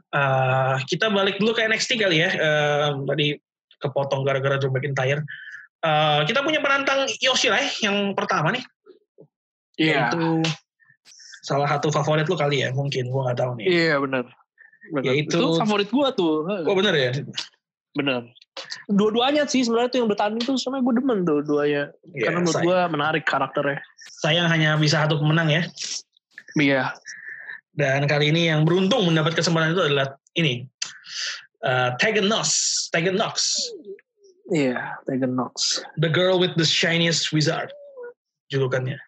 Uh, kita balik dulu ke NXT kali ya. Uh, tadi kepotong gara-gara Drew McIntyre. Uh, kita punya penantang Yoshirai yang pertama nih. iya Itu salah satu favorit lu kali ya, mungkin gua nggak tahu nih. iya bener bener Ya, itu- favorit gue tuh Oh bener ya? bener dua-duanya sih sebenarnya tuh yang bertanding tuh sebenarnya gue demen tuh duanya Ya, karena menurut gue menarik karakternya sayang hanya bisa satu pemenang ya. iya Dan kali ini yang beruntung mendapat kesempatan itu adalah ini. Uh, Tegan Nox. Tegan Nox. Iya Tegan Nox The Girl with the Shiniest Wizard. Julukannya.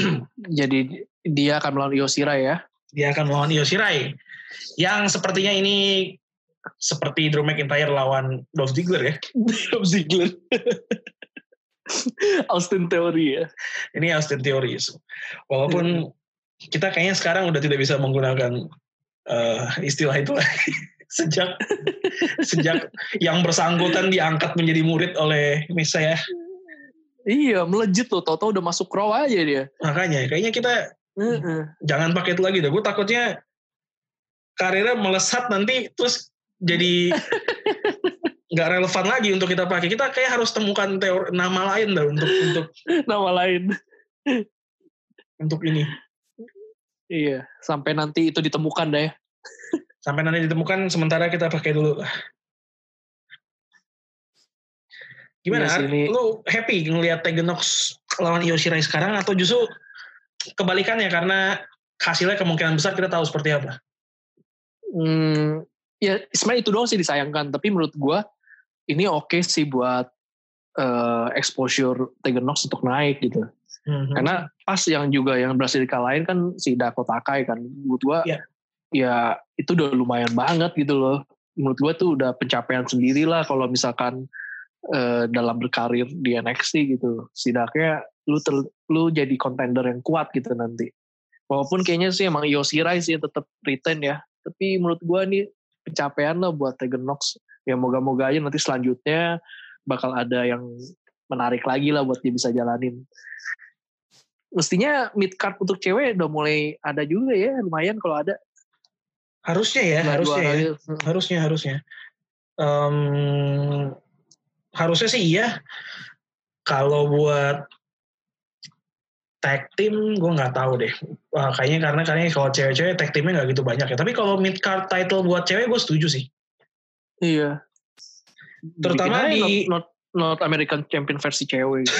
jadi dia akan melawan Yoshira ya Dia akan melawan Io Shirai. Yang sepertinya ini seperti Drew McIntyre lawan Dolph Ziggler ya. Dolph Ziggler Austin Theory ya Ini Austin Theories. Walaupun kita kayaknya sekarang udah tidak bisa menggunakan eh, istilah itu lagi. sejak sejak yang bersangkutan diangkat menjadi murid oleh Miss saya. iya melejit loh Toto udah masuk row aja dia Makanya kayaknya kita Heeh. jangan pakai itu lagi deh. Gue takutnya karirnya melesat nanti terus jadi nggak relevan lagi untuk kita pakai. Kita kayak harus temukan teori nama lain dah untuk untuk nama lain untuk ini. Iya, sampai nanti itu ditemukan dah ya. Sampai nanti ditemukan sementara kita pakai dulu. Gimana? Ar? ini- Lu happy ngelihat Tegan Nox lawan Io Shirai sekarang atau justru kebalikannya karena hasilnya kemungkinan besar kita tahu seperti apa? Hmm, ya sebenarnya itu doang sih disayangkan. Tapi menurut gua ini oke sih buat eh, exposure Tegan Nox untuk naik gitu. Mhm. Karena pas yang juga yang berhasil dikalahin kan si Dakota Kai kan. Menurut gua Iya. Ya itu udah lumayan banget gitu loh. Menurut gua tuh udah pencapaian sendiri lah kalau misalkan eh, dalam berkarir di NXT gitu. Setidaknya lu ter- lu jadi contender yang kuat gitu nanti. Walaupun kayaknya sih emang Io Shirai sih tetap retain ya. Tapi menurut gua nih pencapaian lah buat Tegan Nox. Ya moga-moga aja nanti selanjutnya bakal ada yang menarik lagi lah buat dia bisa jalanin. Mestinya mid card untuk cewek udah mulai ada juga ya, lumayan kalau ada. Harusnya ya, harusnya ya. Hmm. Harusnya, harusnya. Em, harusnya sih iya. Kalau buat tag team, gue nggak tahu deh. Wah, kayaknya karena kayaknya kalau cewek-cewek tag teamnya nggak gitu banyak ya. Tapi kalau mid card title buat cewek, gue setuju sih. Iya. Terutama Bikin di- not, not, not American Champion versi cewek gitu.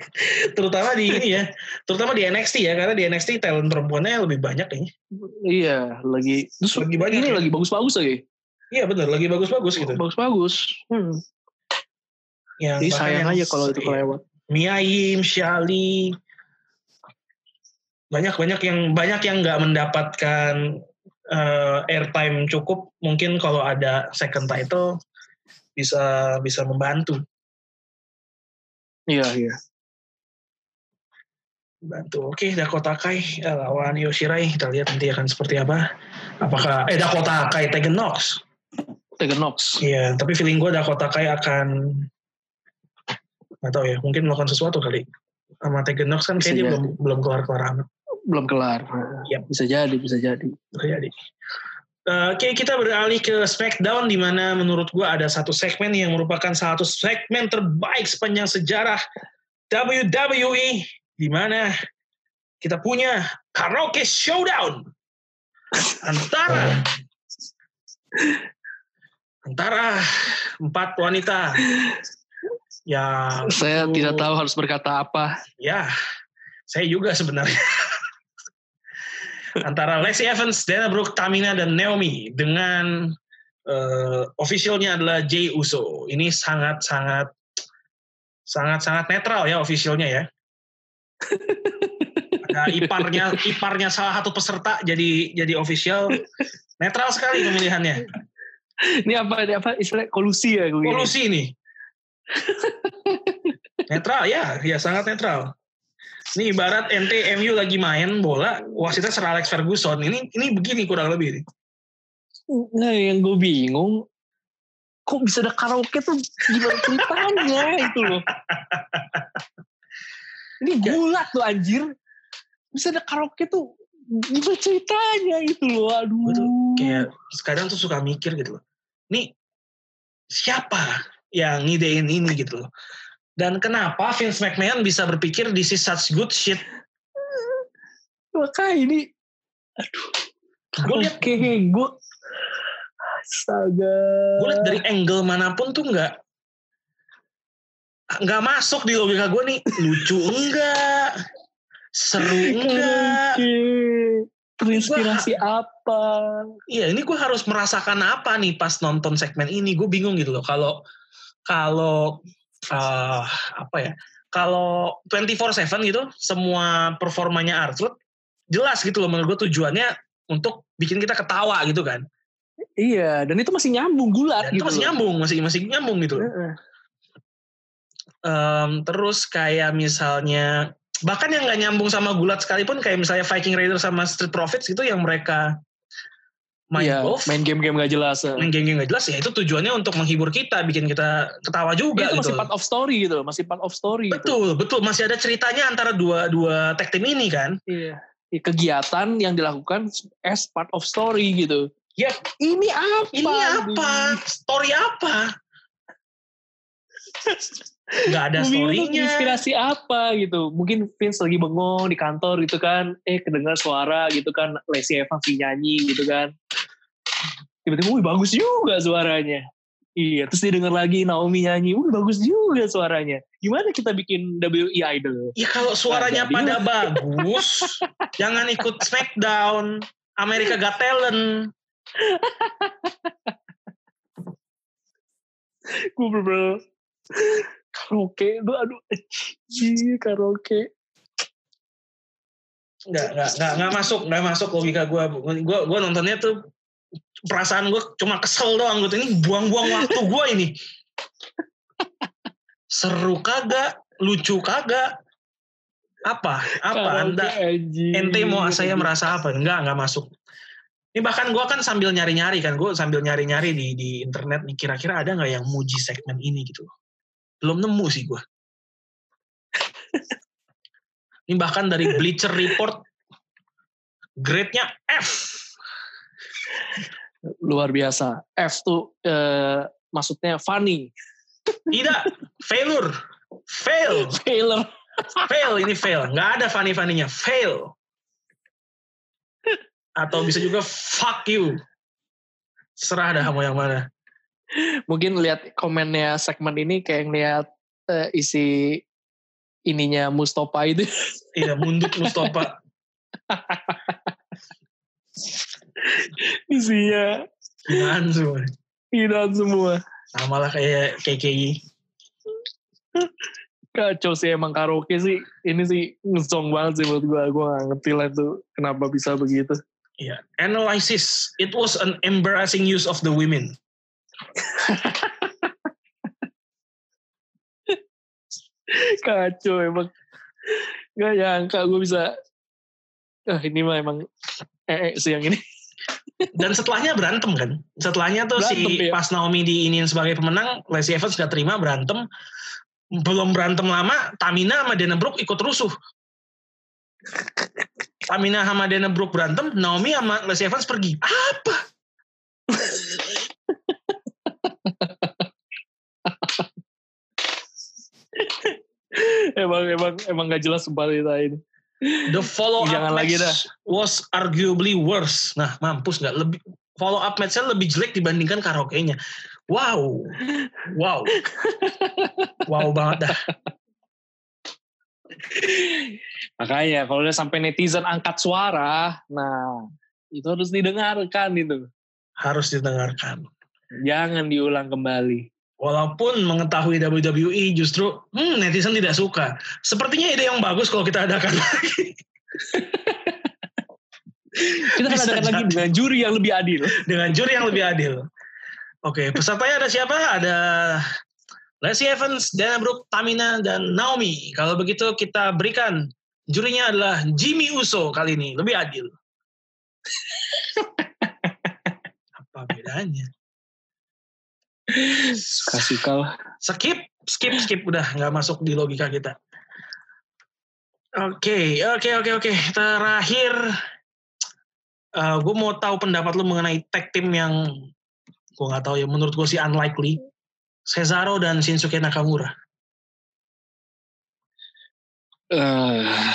Terutama di ini ya, terutama di NXT ya, karena di NXT talent perempuannya lebih banyak kayaknya. iya, lagi terus Lagi banyak ini ya? lagi bagus-bagus lagi. Iya benar, lagi bagus-bagus gitu. Bagus-bagus. Hmm. Yang Jadi sayang yang- aja kalau itu iya. kelewat. Mia Yim, Shali, banyak banyak yang banyak yang nggak mendapatkan eh, airtime cukup. Mungkin kalau ada second title bisa bisa membantu, Iya, iya. bantu. Oke, Dakota Kai eh, lawan Yoshirai, kita lihat nanti akan seperti apa. Apakah eh Dakota Kai Tegan Nox? Tegan Nox. Iya, tapi feeling gue Dakota Kai akan nggak tahu ya, mungkin melakukan sesuatu kali. Sama Tegan Nox kan Bisa kayaknya jadi. belum belum keluar amat. Belum kelar. Yap. Bisa jadi, bisa jadi. terjadi. Eh, Oke, kita beralih ke SmackDown di mana menurut gua ada satu segmen yang merupakan satu segmen terbaik sepanjang sejarah WWE di mana kita punya karaoke showdown antara antara empat wanita yang Saya tidak tahu harus berkata apa. Ya, saya juga sebenarnya. Antara Lacey Evans, Dana Brooke, Tamina, dan Naomi dengan eh, officialnya adalah Jay Uso. Ini sangat-sangat sangat-sangat netral ya officialnya ya. Ada iparnya iparnya salah satu peserta jadi jadi official netral sekali pemilihannya. Ini apa, ini apa istilah kolusi ya? gue. Polusi ini. netral ya, ya sangat netral. Ini ibarat NTMU lagi main bola, wasitnya Sir Alex Ferguson. Ini ini begini kurang lebih. nih. Nah, yang gue bingung, kok bisa ada karaoke tuh gimana ceritanya itu loh. Ini gulat tuh anjir. Bisa ada karaoke tuh gimana ceritanya itu loh. Aduh. Gue tuh kayak kadang tuh suka mikir gitu loh. Nih siapa yang ngidein ini gitu loh. Dan kenapa Vince McMahon bisa berpikir this is such good shit. Makanya ini, aduh. Gue lihat Oke, gue Astaga. gue liat dari angle mana pun tuh nggak nggak masuk di logika gue nih lucu enggak seru enggak. Terinspirasi apa? iya ini gue harus merasakan apa nih pas nonton segmen ini gue bingung gitu loh kalau kalau eh, apa ya kalau 24/7 gitu semua performanya Arthur jelas gitu loh menurut gue tujuannya untuk bikin kita ketawa gitu kan Iya, dan itu masih nyambung gulat Dan itu gitu. masih loh. nyambung masih masih nyambung gitu loh Heeh. Em, terus kayak misalnya bahkan yang nggak nyambung sama gulat sekalipun kayak misalnya Viking Raiders sama Street Profits gitu yang mereka main Iya, golf main game-game gak jelas. eh. main game-game nggak jelas ya itu tujuannya untuk menghibur kita bikin kita ketawa juga itu gitu masih part of story gitu, loh, masih part of story. gitu. betul betul masih ada ceritanya antara dua dua tag team ini kan Iya. Iya, Kegiatan yang dilakukan as part of story gitu. Yap. Ini apa? ini apa story apa nggak ada storynya Inspirasi apa gitu. Mungkin Vince lagi bengong di kantor gitu kan. Eh kedengar suara gitu kan. Lacey Evans nyanyi gitu kan. Tiba-tiba, wih bagus juga suaranya. Iya, terus didengar lagi Naomi nyanyi, uh bagus juga suaranya. Gimana kita bikin WI Idol? Ya kalau suaranya Nah, pada bagus, jangan ikut Smackdown, America Got Talent. Gue bener karaoke, aduh, aduh, anjir, karaoke. Nggak, nggak, nggak, nggak masuk, nggak masuk logika gue. Gue, gue nontonnya tuh perasaan gue cuma kesel doang gitu. Ini buang-buang waktu gue ini. Seru kagak, lucu kagak. Apa? Apa Karaoke, anda? ente mau saya merasa apa? Enggak, enggak masuk. Ini bahkan gue kan sambil nyari-nyari kan, gue sambil nyari-nyari di di internet nih kira-kira ada nggak yang muji segmen ini gitu. Belum nemu sih gue. Ini bahkan dari Bleacher Report, grade-nya F. Luar biasa. F tuh eh, maksudnya funny. Tidak, failure, fail, Failure. fail ini fail. Nggak ada funny-funnynya, fail. Atau bisa juga fuck you. Serah dah mau yang mana. Mungkin lihat komennya segmen ini kayak ngeliat eh, isi ininya Mustafa itu. Iya, mundut Mustafa. Isinya Hinaan semua. hinaan semua. Sama lah kayak KKI. Kacau sih emang karaoke sih. Ini sih ngesong banget sih buat gue. Gue gak ngerti lah itu kenapa bisa begitu. Iya. Analysis. It was an embarrassing use of the women. Kacau emang. Gak nyangka gue bisa. Ah ini mah emang eh, eh sih yang ini. Dan setelahnya berantem kan. Setelahnya tuh Berantem, si ya. pas Naomi diinin sebagai pemenang, Lacey Evans gak terima berantem. Belum berantem lama, Tamina sama Dana Brooke ikut rusuh. Tamina sama Dana Brooke berantem, Naomi sama Lacey Evans pergi. Apa? emang emang emang gak jelas sumpah cerita ini. The follow up Jangan match lagi dah. was arguably worse. Nah, mampus nggak lebih follow up match-nya lebih jelek dibandingkan karaoke-nya. Wow. Wow. wow banget dah. Makanya kalau udah sampai netizen angkat suara, nah itu harus didengarkan itu. Harus didengarkan. Jangan diulang kembali. Walaupun mengetahui WWE justru hmm, netizen tidak suka. Sepertinya ide yang bagus kalau kita adakan lagi Kita akan Bisa adakan lagi dengan juri yang lebih adil. dengan juri yang lebih adil. Oke, pesertanya ada siapa? Ada Lacey Evans, Dana Brooke, Tamina, dan Naomi. Kalau begitu kita berikan jurinya adalah Jimmy Uso kali ini. Lebih adil. Apa bedanya? Suka-suka lah. skip skip skip. Udah nggak masuk di logika kita. Oke oke oke oke. Terakhir. Gue mau tahu pendapat lu mengenai tag team yang gue nggak tahu ya. Menurut gue sih unlikely. Cesaro dan Shinsuke Nakamura. Eh,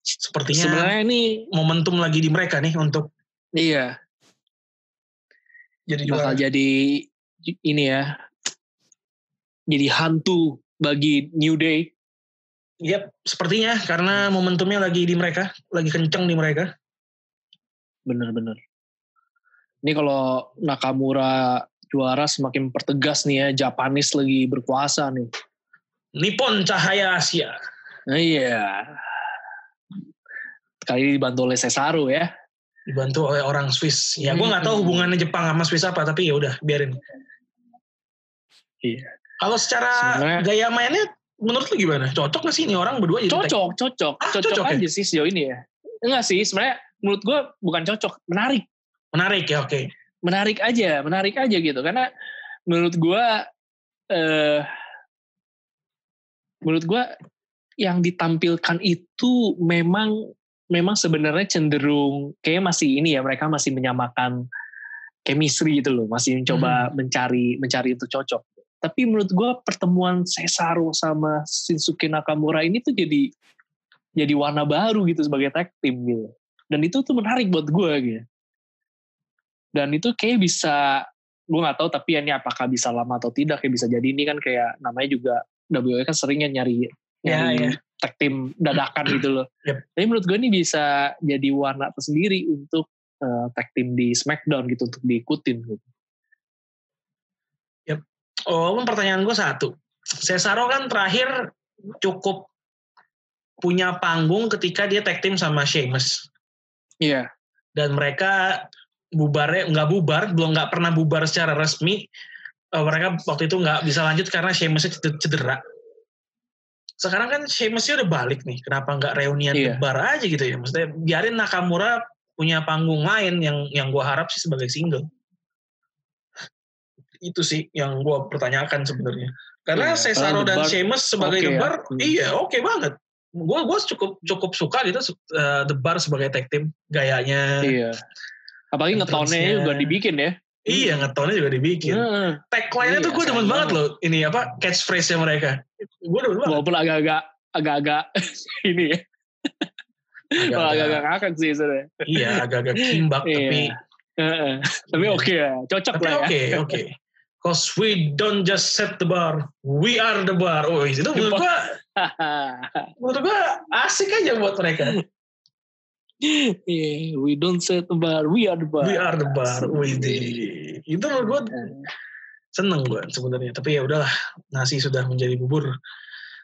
sepertinya sebenarnya ini momentum lagi di mereka nih untuk iya. jadi bakal juara. jadi ini ya. Jadi hantu bagi New Day. Yap, sepertinya karena momentumnya lagi di mereka lagi kenceng di mereka Bener-bener. Ini kalau Nakamura juara semakin pertegas nih ya. Japanis lagi berkuasa nih. Nippon Cahaya Asia Nah, iya. Kali ini dibantu oleh Cesaro ya. dibantu oleh orang Swiss. Ya, gue nggak tahu Hmm. hubungannya Jepang sama Swiss apa, tapi ya udah biarin. Iya. Kalau secara Sebenarnya- gaya mainnya, menurut lu gimana? Cocok nggak sih ini orang berdua jadi tag? Cocok, cocok. Ah, cocok, cocok ya? aja sih sejauh ini ya. Enggak sih, sebenarnya menurut gue bukan cocok. Menarik. Menarik ya, oke. Menarik aja, menarik aja gitu. Karena menurut gue, eh, menurut gue yang ditampilkan itu memang memang sebenarnya cenderung kayak masih ini ya mereka masih menyamakan chemistry gitu loh masih mencoba mencari mencari itu cocok tapi menurut gue pertemuan Cesaro sama Shinsuke Nakamura ini tuh jadi jadi warna baru gitu sebagai tag team gitu dan itu tuh menarik buat gue gitu dan itu kayak bisa gue nggak tahu tapi ya ini apakah bisa lama atau tidak kayak bisa jadi ini kan kayak namanya juga WWE kan seringnya nyari Ya, nyari ya. tag team dadakan gitu loh. Yep. Tapi menurut gue ini bisa jadi warna tersendiri untuk eh, tag team di SmackDown gitu untuk diikutin gitu. Oh, pertanyaan gue satu. Cesaro kan terakhir cukup punya panggung ketika dia tag team sama Sheamus. Iya. Dan mereka bubarnya nggak bubar, belum nggak pernah bubar secara resmi. Eh, mereka waktu itu nggak bisa lanjut karena Sheamusnya ced- cedera. Sekarang kan Sheamusnya udah balik nih. Kenapa nggak reunian Iya. bar aja gitu ya? Maksudnya biarin Nakamura punya panggung lain yang yang gue harap sih sebagai single. Itu sih yang gue pertanyakan sebenarnya. Karena Iya, Cesaro The dan Sheamus sebagai oke The ya. Bar, Hmm. iya oke banget. Gue gue cukup cukup suka gitu uh, The Bar sebagai tag team gayanya. Iya. Apalagi ngetonnya Entrance-nya. juga dibikin ya. Iya ngetonnya juga dibikin. Heeh. Tagline-nya tuh Iya, gue demen banget loh. Ini apa catchphrase-nya mereka. Gue demen banget. Walaupun agak-agak agak-agak ini ya. Agak-agak ngakak sih sebenarnya. Iya agak-agak kimbak Iya. tapi. Tapi Iya. oke ya, cocok tapi lah ya. oke oke. Cause we don't just set the bar, we are the bar. Oh itu menurut gue menurut gue asik aja buat mereka. yeah, we don't set the bar, we are the bar. We are the bar. Wih, itu menurut gue seneng gue sebenarnya. Tapi ya udahlah, nasi sudah menjadi bubur.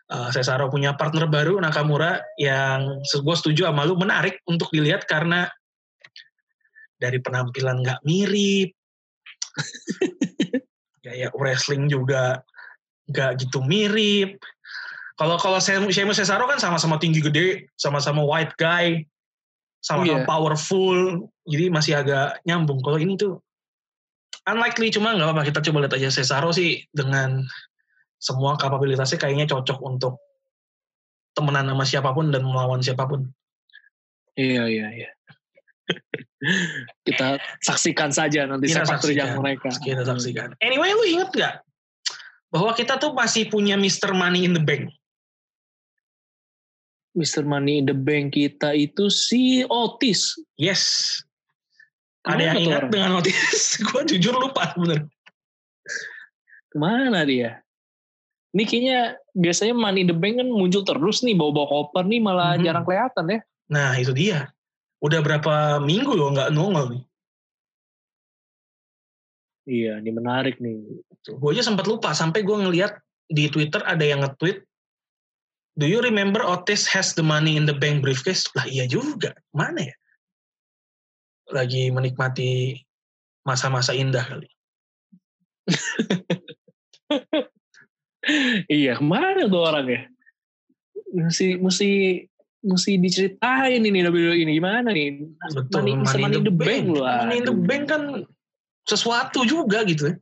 Uh, Cesaro punya partner baru Nakamura yang gue setuju sama lu menarik untuk dilihat karena dari penampilan nggak mirip, gaya wrestling juga nggak gitu mirip. Kalau kalau Sheamus Cesaro kan sama-sama tinggi gede, sama-sama white guy, sama-sama Iya. powerful, jadi masih agak nyambung. Kalau ini tuh unlikely cuma nggak apa-apa kita coba lihat aja Cesaro sih dengan semua kapabilitasnya kayaknya cocok untuk temenan sama siapa pun dan melawan siapa pun. Iya, iya, iya. Kita saksikan saja nanti Kita sepak terjang mereka. Kita saksikan. Anyway, lu inget gak bahwa kita tuh masih punya Mr. Money in the Bank? Mr. Money in the Bank kita itu si Otis. Yes. Ke mana Ada yang ingat orang? dengan notis? gue jujur lupa bener. Ke mana dia? Ini kayaknya biasanya Money in the Bank kan muncul terus nih, bawa-bawa koper nih malah Mhm. jarang kelihatan ya. Nah itu dia. Udah berapa minggu loh nggak nongol nih. Iya, ini menarik nih. Gue aja sempat lupa sampai gue ngeliat di Twitter ada yang nge-tweet Do you remember Otis has the money in the bank briefcase? Lah iya juga. Mana ya? Lagi menikmati masa-masa indah kali. Iya, ke mana tuh orang ya? Mesti mesti mesti diceritain ini WWE ini gimana nih? Betul. Money. Money in the Bank loh. Money in the bank kan sesuatu juga gitu ya.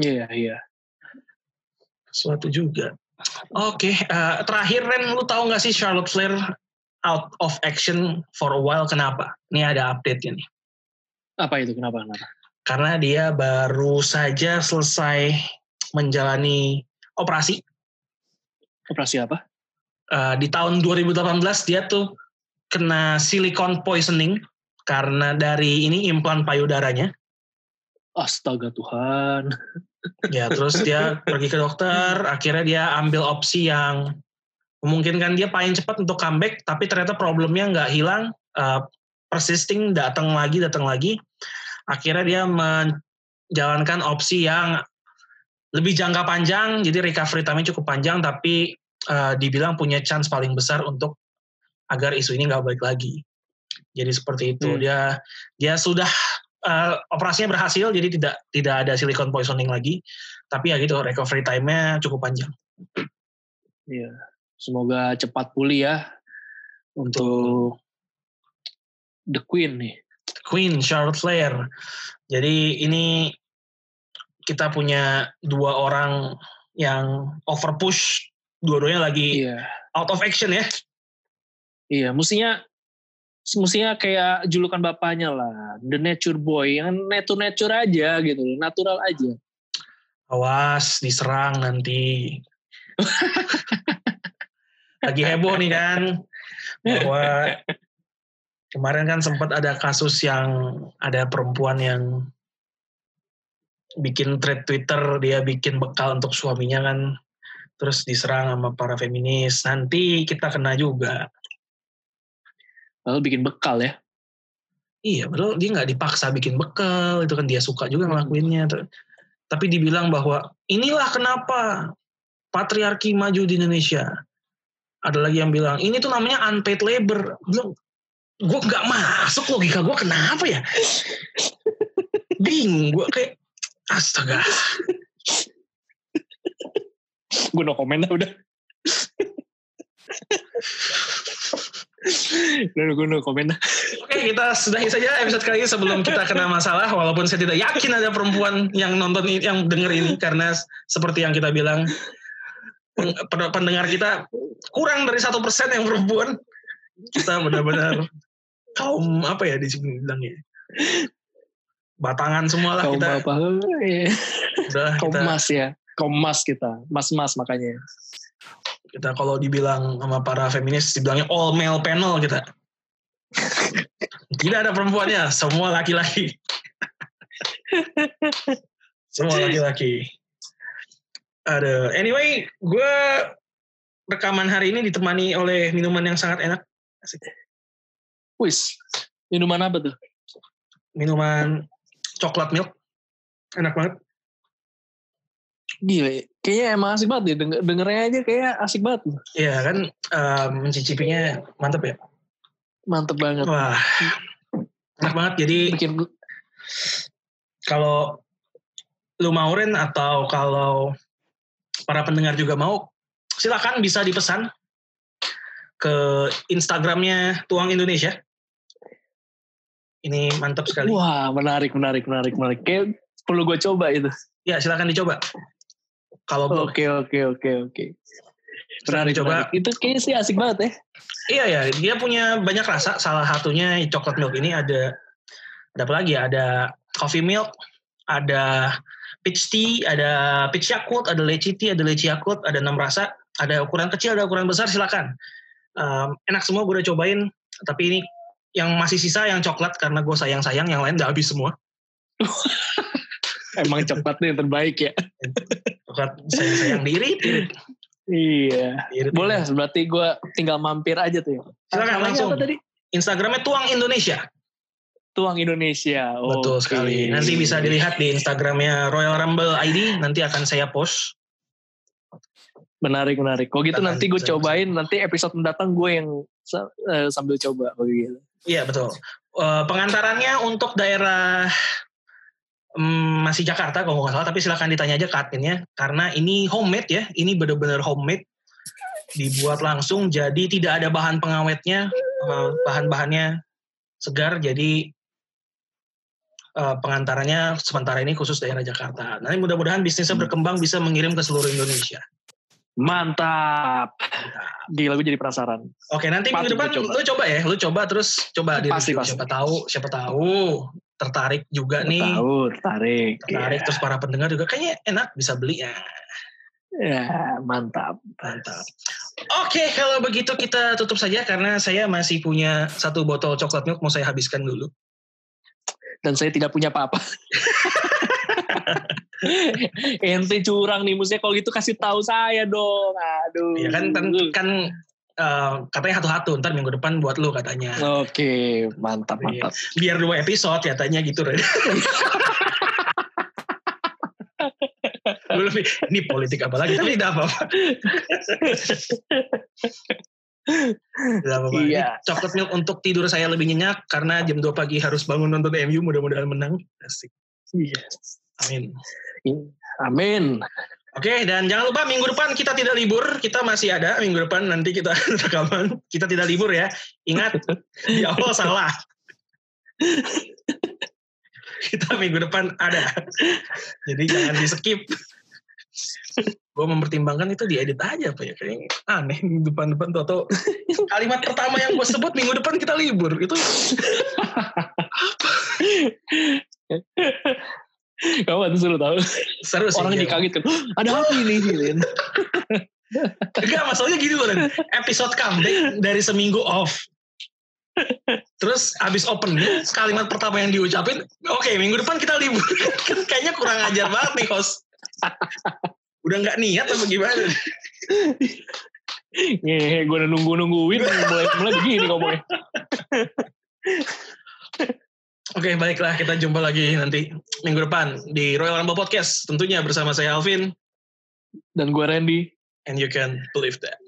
Iya, iya. Sesuatu juga. Oke, eh, terakhir Ren, lu tahu nggak sih Charlotte Flair out of action for a while? Kenapa? Ini ada update-nya nih. Apa itu? Kenapa? Kenapa? Karena dia baru saja selesai menjalani operasi. Operasi apa? Eh, di tahun 2018 dia tuh kena silicone poisoning karena dari ini implan payudaranya. Astaga Tuhan. Ya, terus dia pergi ke dokter, akhirnya dia ambil opsi yang memungkinkan dia paling cepat untuk comeback, tapi ternyata problemnya nggak hilang, uh, persisting, datang lagi, datang lagi. Akhirnya dia menjalankan opsi yang lebih jangka panjang, jadi recovery time cukup panjang, tapi uh, dibilang punya chance paling besar untuk agar isu ini nggak balik lagi. Jadi seperti itu, Hmm. dia dia sudah uh, operasinya berhasil jadi tidak tidak ada silicone poisoning lagi tapi ya gitu recovery time-nya cukup panjang Iya. Semoga cepat pulih ya untuk The Queen nih. Queen Charlotte Flair jadi ini kita punya dua orang yang over push dua-duanya lagi Iya. out of action ya Iya, mestinya mestinya kayak julukan bapaknya lah, The Nature Boy, yang nature nature aja gitu, natural aja. awas diserang nanti lagi heboh nih kan bahwa kemarin kan sempat ada kasus yang ada perempuan yang bikin thread Twitter dia bikin bekal untuk suaminya kan terus diserang sama para feminis nanti kita kena juga. Lalu bikin bekal ya. iya padahal dia nggak dipaksa bikin bekal itu kan dia suka juga ngelakuinnya. Tapi dibilang bahwa inilah kenapa patriarki maju di Indonesia. Ada lagi yang bilang ini tuh namanya unpaid labor. Belum gue nggak masuk logika gue kenapa ya? Bingung gue kayak astaga Gue no komen dah udah. Udah gue no komen. Oke, kita sudahi saja episode kali ini sebelum kita kena masalah. Walaupun saya tidak yakin ada perempuan yang nonton ini, yang denger ini karena seperti yang kita bilang pendengar kita kurang dari satu persen yang perempuan. Kita benar-benar kaum apa ya di sini bilangnya batangan semua lah Kaum kita apa? Iya. udah Kaum kita mas ya. Kaum mas kita. Mas-mas makanya. kita kalau dibilang sama para feminis dibilangnya all male panel kita tidak ada perempuannya semua laki-laki semua laki-laki ada anyway gue rekaman hari ini ditemani oleh minuman yang sangat enak Asik. Wis. Minuman apa tuh? minuman coklat milk enak banget Gila ya. Kayaknya emang asik banget ya. Denger, dengernya aja kayak asik banget. Iya kan eh, mencicipinya mantep ya Mantep banget. wah enak banget jadi Bikin kalau lu mau Ren atau kalau para pendengar juga mau silakan bisa dipesan ke Instagramnya Tuang Indonesia ini mantap sekali Wah, menarik, menarik, menarik, menarik. Kayak perlu gue coba itu. ya silakan dicoba kalau Oke, oke, oke, oke. Menarik. Itu kayaknya sih asik banget ya. iya ya dia punya banyak rasa. Salah satunya coklat milk ini ada ada apa lagi ya? Ada coffee milk ada peach tea ada peach yakult ada leci tea ada leci yakult ada enam rasa. Ada ukuran kecil ada ukuran besar. Silakan. Um, enak semua gue udah cobain. Tapi ini yang masih sisa yang coklat. Karena gue sayang sayang yang lain udah habis semua. Emang coklatnya yang terbaik ya. sayang sayang irit Iya. irit Boleh, berarti gue tinggal mampir aja tuh. ya. Silakan, langsung. Apa tadi? Instagramnya tuang Indonesia Tuang Indonesia. betul Oke. sekali nanti bisa dilihat di Instagramnya Royal Rumble ID nanti akan saya post Menarik, menarik. Kok gitu nanti gue bisa- cobain. Nanti episode mendatang gue yang eh, sambil coba. Begitu. Iya betul. Eh, pengantarannya untuk daerah mm, masih Jakarta kalau nggak salah, tapi silakan ditanya aja ke adminnya karena ini homemade ya, ini benar-benar homemade, dibuat langsung, jadi tidak ada bahan pengawetnya, eh, bahan-bahannya segar, jadi eh, pengantarannya sementara ini khusus daerah Jakarta. Nanti mudah-mudahan bisnisnya Hmm. berkembang bisa mengirim ke seluruh Indonesia. Mantap. Gila, gue jadi penasaran. Oke, nanti Patut minggu depan dicoba. lu coba ya, lu coba terus coba Pasti, pasti. siapa tahu, siapa tahu tertarik juga nih. Tahu, tertarik. tertarik Ya. terus para pendengar juga kayaknya enak bisa beli ya Ya, mantap. mantap oke kalau begitu kita tutup saja karena saya masih punya satu botol coklat milk mau saya habiskan dulu Dan saya tidak punya apa-apa. Ente curang nih, maksudnya kalau gitu kasih tahu saya dong. Aduh. ya kan kan, kan eh, katanya satu-satu ntar minggu depan buat lu katanya Oke, mantap, Iya. mantap. biar dua episode katanya gitu. Gue lebih, ini politik apa lagi tapi tidak apa-apa tidak apa-apa Ini Iya. coklat milk untuk tidur saya lebih nyenyak karena jam 2 pagi harus bangun nonton MU mudah-mudahan menang asik Yes. amin Amin. Oke, dan jangan lupa minggu depan kita tidak libur, kita masih ada minggu depan nanti kita rekaman, kita tidak libur ya. Ingat di awal salah. kita minggu depan ada, jadi jangan di skip. gue mempertimbangkan itu diedit aja apa ya kayaknya aneh minggu depan depan tuh atau kalimat pertama yang gue sebut minggu depan kita libur itu Kawan seru tahu. seru sih Orang iya. dikagetkan. Ada apa ini? Enggak, masalahnya gini loh. Episode comeback dari seminggu off. Terus abis opening, kalimat pertama yang diucapin, oke minggu depan kita libur. kan kayaknya kurang ajar banget nih host. Udah nggak niat apa gimana? Ngehe, gue udah nunggu-nungguin mulai mulai begini ngomongnya. Oke, baiklah kita jumpa lagi nanti minggu depan di Royal Rumble Podcast. Tentunya bersama saya Alvin. Dan gue Randy. And you can believe that.